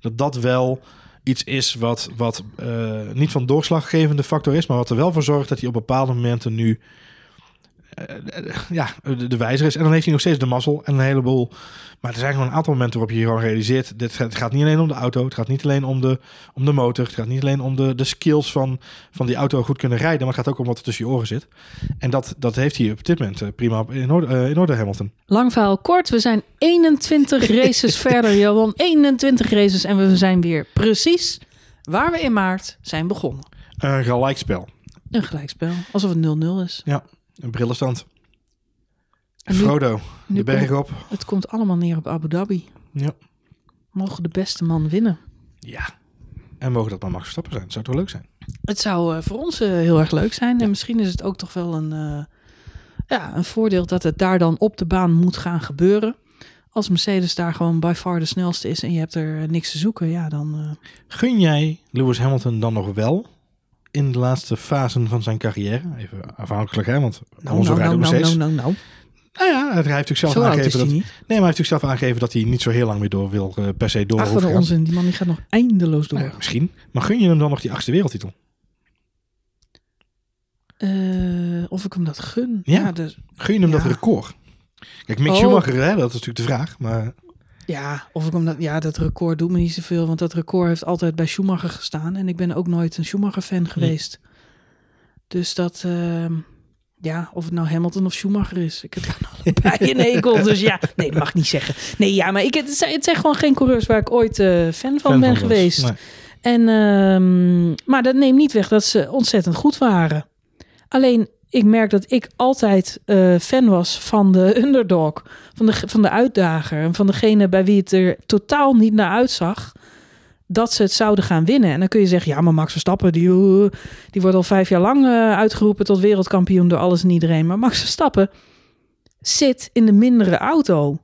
dat dat wel iets is wat, wat eh, niet van doorslaggevende factor is, maar wat er wel voor zorgt dat hij op bepaalde momenten nu ja, de, de wijzer is. En dan heeft hij nog steeds de mazzel en een heleboel. Maar er zijn gewoon een aantal momenten waarop je gewoon realiseert: dit het gaat niet alleen om de auto, het gaat niet alleen om de, om de motor, het gaat niet alleen om de, de skills van, van die auto goed kunnen rijden, maar het gaat ook om wat er tussen je oren zit. En dat, dat heeft hij op dit moment eh, prima in orde, eh, in orde Hamilton. Lang verhaal kort, we zijn 21 *laughs* races verder, Johan. 21 races en we zijn weer precies waar we in maart zijn begonnen. Een gelijkspel. Een gelijkspel, alsof het 0-0 is. Een brillenstand. En nu- Frodo, nu de berg op. Het komt allemaal neer op Abu Dhabi. Ja. Mogen de beste man winnen? ja. En mogen dat maar Max Verstappen zijn. Dat zou toch leuk zijn? Het zou eh, voor ons eh, heel erg leuk zijn. En misschien is het ook toch wel een, eh, ja, een voordeel dat het daar dan op de baan moet gaan gebeuren. Als Mercedes daar gewoon by far de snelste is en je hebt er niks te zoeken, ja, dan. Gun jij Lewis Hamilton dan nog wel in de laatste fasen van zijn carrière? Even afhankelijk, hè? Want nou, onze nou, rijden nou, nog nou, steeds. nou, nou, nou. Nou ja, hij heeft natuurlijk zelf aangegeven dat. Nee, maar hij heeft natuurlijk zelf aangegeven dat hij niet zo heel lang meer door wil, eh, per se door Ach, wat onzin. Die man die gaat nog eindeloos door. Nou ja, misschien. Maar gun je hem dan nog die achtste wereldtitel? Eh, of ik hem dat gun. Ja. dus, Gun je hem dat record? Kijk, Mick Oh. Schumacher, hè, dat is natuurlijk de vraag. Maar ja, of ik hem dat. Ja, dat record doet me niet zoveel. Want dat record heeft altijd bij Schumacher gestaan. En ik ben ook nooit een Schumacher-fan geweest. Dus dat. ehm, ja, of het nou Hamilton of Schumacher is. Ik heb daar *laughs* allebei een hekel. Dus ja, nee, dat mag ik niet zeggen. Nee, ja, maar ik, het, zijn, het zijn gewoon geen coureurs waar ik ooit eh, fan van fan ben geweest. Nee. En, ehm, maar dat neemt niet weg dat ze ontzettend goed waren. Alleen, ik merk dat ik altijd eh, fan was van de *laughs* underdog. Van de, van de uitdager. En van degene bij wie het er totaal niet naar uitzag. Dat ze het zouden gaan winnen. En dan kun je zeggen, ja, maar Max Verstappen, die, eh, die wordt al vijf jaar lang eh, uitgeroepen tot wereldkampioen door alles en iedereen. Maar Max Verstappen zit in de mindere auto.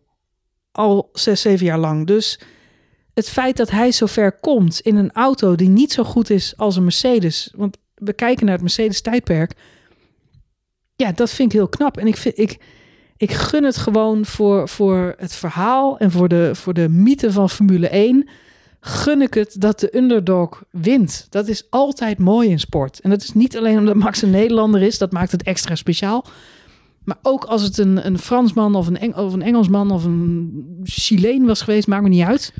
Al zes, zeven jaar lang. Dus het feit dat hij zo ver komt in een auto die niet zo goed is als een Mercedes. Want we kijken naar het Mercedes tijdperk. Ja, dat vind ik heel knap. En ik, vind, ik, ik gun het gewoon voor, voor het verhaal en voor de, voor de mythe van Formule 1. Gun ik het dat de underdog wint. Dat is altijd mooi in sport. En dat is niet alleen omdat Max een Nederlander is. Dat maakt het extra speciaal. Maar ook als het een, een Fransman of een, Eng, of een Engelsman of een Chileen was geweest, maakt me niet uit.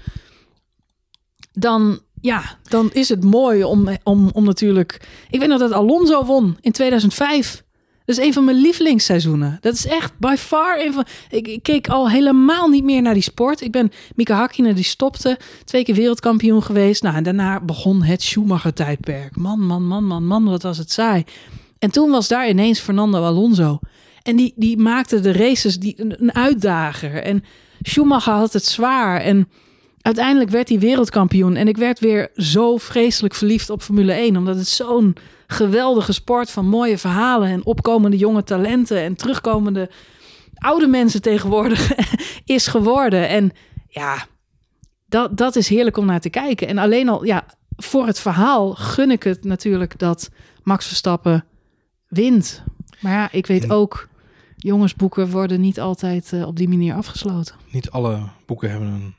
Dan, ja, dan is het mooi om, om, om natuurlijk... Ik weet nog dat Alonso won in 2005. Dat is een van mijn lievelingsseizoenen. Dat is echt by far een van... Ik, keek al helemaal niet meer naar die sport. Ik ben Mika Hakkinen, die stopte. Twee keer wereldkampioen geweest. Nou, en daarna begon het Schumacher-tijdperk. Man, man, man, man, man, wat was het saai. En toen was daar ineens Fernando Alonso. En die, die maakte de races die, een, een uitdager. En Schumacher had het zwaar. En uiteindelijk werd hij wereldkampioen. En ik werd weer zo vreselijk verliefd op Formule 1. Omdat het zo'n geweldige sport van mooie verhalen. En opkomende jonge talenten. En terugkomende oude mensen tegenwoordig *laughs* is geworden. En ja, dat, dat is heerlijk om naar te kijken. En alleen al, ja, voor het verhaal gun ik het natuurlijk dat Max Verstappen wint. Maar ja, ik weet ook, jongensboeken worden niet altijd uh, op die manier afgesloten. Niet alle boeken hebben een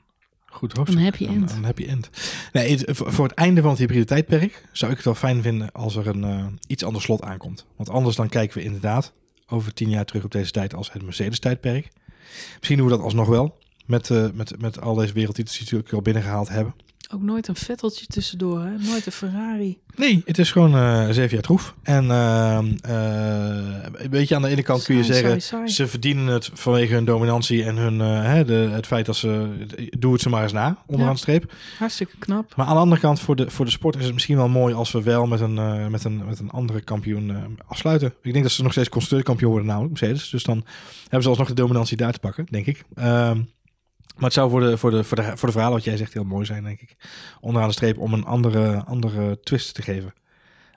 goed hoofdstuk. Een happy end. Een, een happy end. Nee, het, voor het einde van het hybride tijdperk zou ik het wel fijn vinden als er een uh, iets ander slot aankomt. Want anders dan kijken we inderdaad over tien jaar terug op deze tijd als het Mercedes tijdperk. Misschien doen we dat alsnog wel. Met, uh, met, met al deze wereldtitels die natuurlijk al binnengehaald hebben. Ook nooit een vetteltje tussendoor, hè? Nooit een Ferrari. Nee, het is gewoon uh, zeven jaar troef. En uh, uh, weet je, aan de ene kant kun je zeggen, saai, saai. ze verdienen het vanwege hun dominantie en hun, hè, de, het feit dat ze, doe het ze maar eens na, onderaan Ja. streep. Hartstikke knap. Maar aan de andere kant, voor de, voor de sport is het misschien wel mooi als we wel met een, eh, met een, met een andere kampioen eh, afsluiten. Ik denk dat ze nog steeds constructeurkampioen worden namelijk, Mercedes. Dus dan hebben ze alsnog de dominantie daar te pakken, denk ik. Ehm, maar het zou voor de, voor, de, voor, de, voor de verhalen wat jij zegt heel mooi zijn, denk ik. Onderaan de streep om een andere, andere twist te geven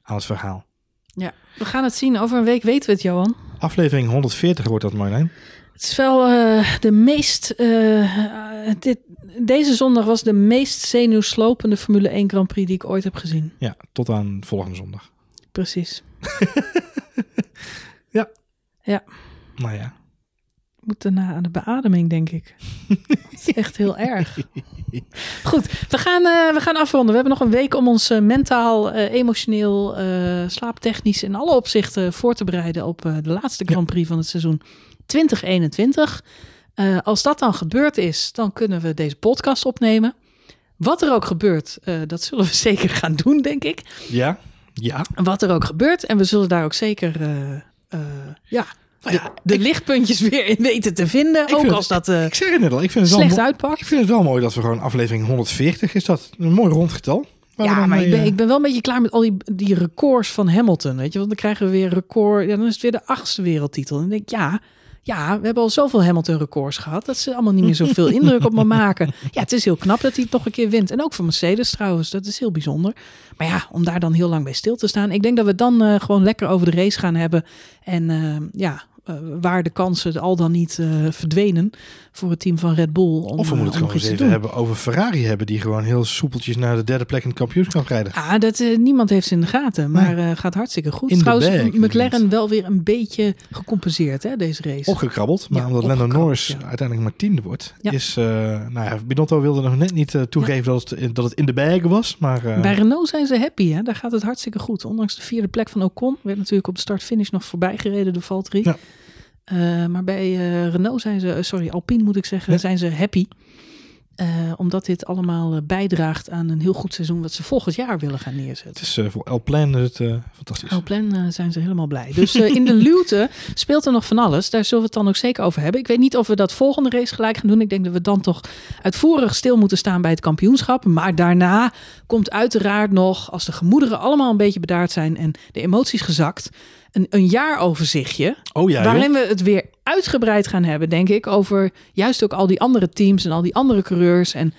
aan het verhaal. Ja, we gaan het zien. Over een week weten we het, Johan. Aflevering 140 wordt dat, Marlijn. Het is wel eh, de meest. eh, eh, dit, deze zondag was de meest zenuwslopende Formule 1 Grand Prix die ik ooit heb gezien. Ja, tot aan volgende zondag. Precies. *laughs* Nou ja. Moet daarna aan de beademing, denk ik. *laughs* Het is echt heel erg. Goed, we gaan, eh, we gaan afronden. We hebben nog een week om ons eh, mentaal, eh, emotioneel, slaaptechnisch in alle opzichten voor te bereiden op de laatste Grand Prix van het seizoen 2021. Eh, als dat dan gebeurd is, dan kunnen we deze podcast opnemen. Wat er ook gebeurt, dat zullen we *laughs* zeker gaan doen, denk ik. Ja, ja. Wat er ook gebeurt. En we zullen daar ook zeker ja, Nou ja, de lichtpuntjes weer in weten te vinden. Ook als dat eh, Ik zeg het net al, ik vind het wel slecht mo- uitpakt. Ik vind het wel mooi dat we gewoon aflevering 140 is dat. Een mooi rond getal. Waar we Ja, maar mee, ik ben, eh, ik ben wel een beetje klaar met al die, die records van Hamilton. Weet je, want dan krijgen we weer record. Ja, dan is het weer de achtste wereldtitel. En dan denk ik, ja, ja, we hebben al zoveel Hamilton-records gehad. Dat ze allemaal niet meer zoveel *laughs* indruk op me maken. Ja, het is heel knap dat hij het nog een keer wint. En ook voor Mercedes trouwens, dat is heel bijzonder. Maar ja, om daar dan heel lang bij stil te staan. Ik denk dat we dan eh, gewoon lekker over de race gaan hebben. En ja, eh, waar de kansen al dan niet eh, verdwenen voor het team van Red Bull. Om, Of we eh, moeten het om gewoon eens even hebben over Ferrari hebben. Die gewoon heel soepeltjes naar de derde plek in het kampioenschap rijden. Ah, dat, eh, niemand heeft ze in de gaten, maar eh, gaat hartstikke goed. In Trouwens, bag, McLaren wel weer een beetje gecompenseerd, hè, deze race. Opgekrabbeld. Maar Ja, omdat Lando Norris ja. uiteindelijk maar tiende wordt. Ja. Is, eh nou ja, Binotto wilde nog net niet eh, toegeven dat, het, dat het in de bag was. Maar eh, Bij Renault zijn ze happy, hè? daar gaat het hartstikke goed. Ondanks de vierde plek van Ocon, werd natuurlijk op de start-finish nog voorbij gereden door Valtteri. Ja. Eh, maar bij eh, Renault zijn ze, eh, sorry, Alpine moet ik zeggen, Ja. zijn ze happy. Omdat dit allemaal bijdraagt aan een heel goed seizoen wat ze volgend jaar willen gaan neerzetten. het is voor El Plan is het fantastisch. Plan eh, zijn ze helemaal blij. Dus in de *laughs* luwte speelt er nog van alles. Daar zullen we het dan ook zeker over hebben. Ik weet niet of we dat volgende race gelijk gaan doen. Ik denk dat we dan toch uitvoerig stil moeten staan bij het kampioenschap. Maar daarna komt uiteraard nog, als de gemoederen allemaal een beetje bedaard zijn en de emoties gezakt, een, een jaaroverzichtje. Oh ja, waarin we het weer uitgebreid gaan hebben, denk ik, over juist ook al die andere teams en al die andere coureurs. En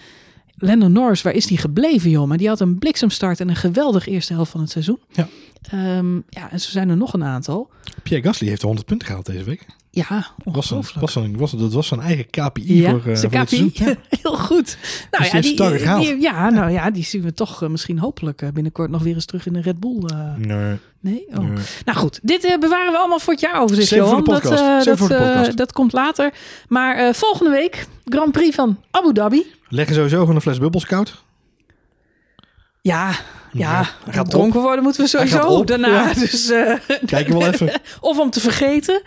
Lando Norris, waar is die gebleven, joh? Maar die had een bliksemstart en een geweldig eerste helft van het seizoen. Ja. Ehm, ja, en zo zijn er nog een aantal. Pierre Gasly heeft 100 punten gehaald deze week. Ja, Was een, ongelooflijk. was een, was, dat was zijn eigen KPI ja, voor, eh, KPI. seizoen. Ja. *laughs* Heel goed. Nou Dus ja, die die, ja, nou ja, die zien we toch eh, misschien hopelijk eh, binnenkort nog weer eens terug in de Red Bull. eh, Nee, nee? Oh. nee. Nou goed, dit eh, bewaren we allemaal voor het jaaroverzicht, Johan. Dat, eh, dat, eh, dat komt later. Maar eh, volgende week, Grand Prix van Abu Dhabi. Leggen sowieso gewoon een fles bubbels koud. Ja, ja, gaat dronken worden moeten we sowieso op, daarna. ja. *laughs* Dus, eh, Kijken we wel even. *laughs* of om te vergeten.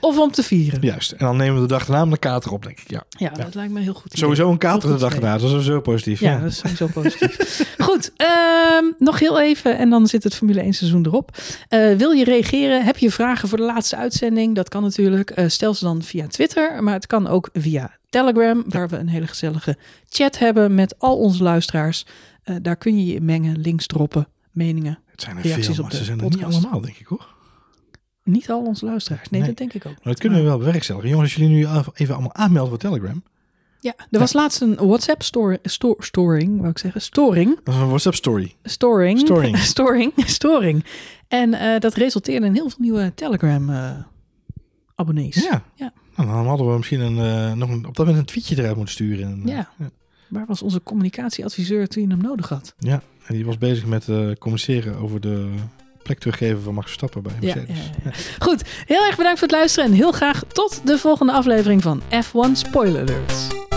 Of om te vieren. Juist. En dan nemen we de dag daarna een kater op, denk ik. Ja. Ja, dat lijkt me heel goed. idee. Sowieso een kater de dag daarna. Dat is sowieso positief. Ja, Ja. dat is sowieso positief. *laughs* Goed, ehm, nog heel even en dan zit het Formule 1 seizoen erop. Eh, wil je reageren? Heb je vragen voor de laatste uitzending? Dat kan natuurlijk. Eh, stel ze dan via Twitter, maar het kan ook via Telegram, waar we een hele gezellige chat hebben met al onze luisteraars. Eh, daar kun je je mengen, links droppen, meningen. Het zijn er Reacties veel, op maar de ze zijn er niet allemaal, denk ik hoor. Niet al onze luisteraars. Nee, Nee. dat denk ik ook. Maar dat kunnen we wel bewerkstelligen. Jongens, als jullie nu even allemaal aanmelden voor Telegram. Ja, er was laatst een WhatsApp store, sto- storing, wou ik zeggen, storing. Dat is een WhatsApp story. Storing. Storing. *laughs* storing. Storing. En eh, dat resulteerde in heel veel nieuwe Telegram eh, abonnees. Ja. Ja. Nou, dan hadden we misschien een, eh, nog een, op dat moment een tweetje eruit moeten sturen. En, Ja. Waar was onze communicatieadviseur toen je hem nodig had? ja. En die was bezig met communiceren over de plek teruggeven van Max Verstappen bij Mercedes. ja. Goed, heel erg bedankt voor het luisteren en heel graag tot de volgende aflevering van F1 Spoiler Alerts.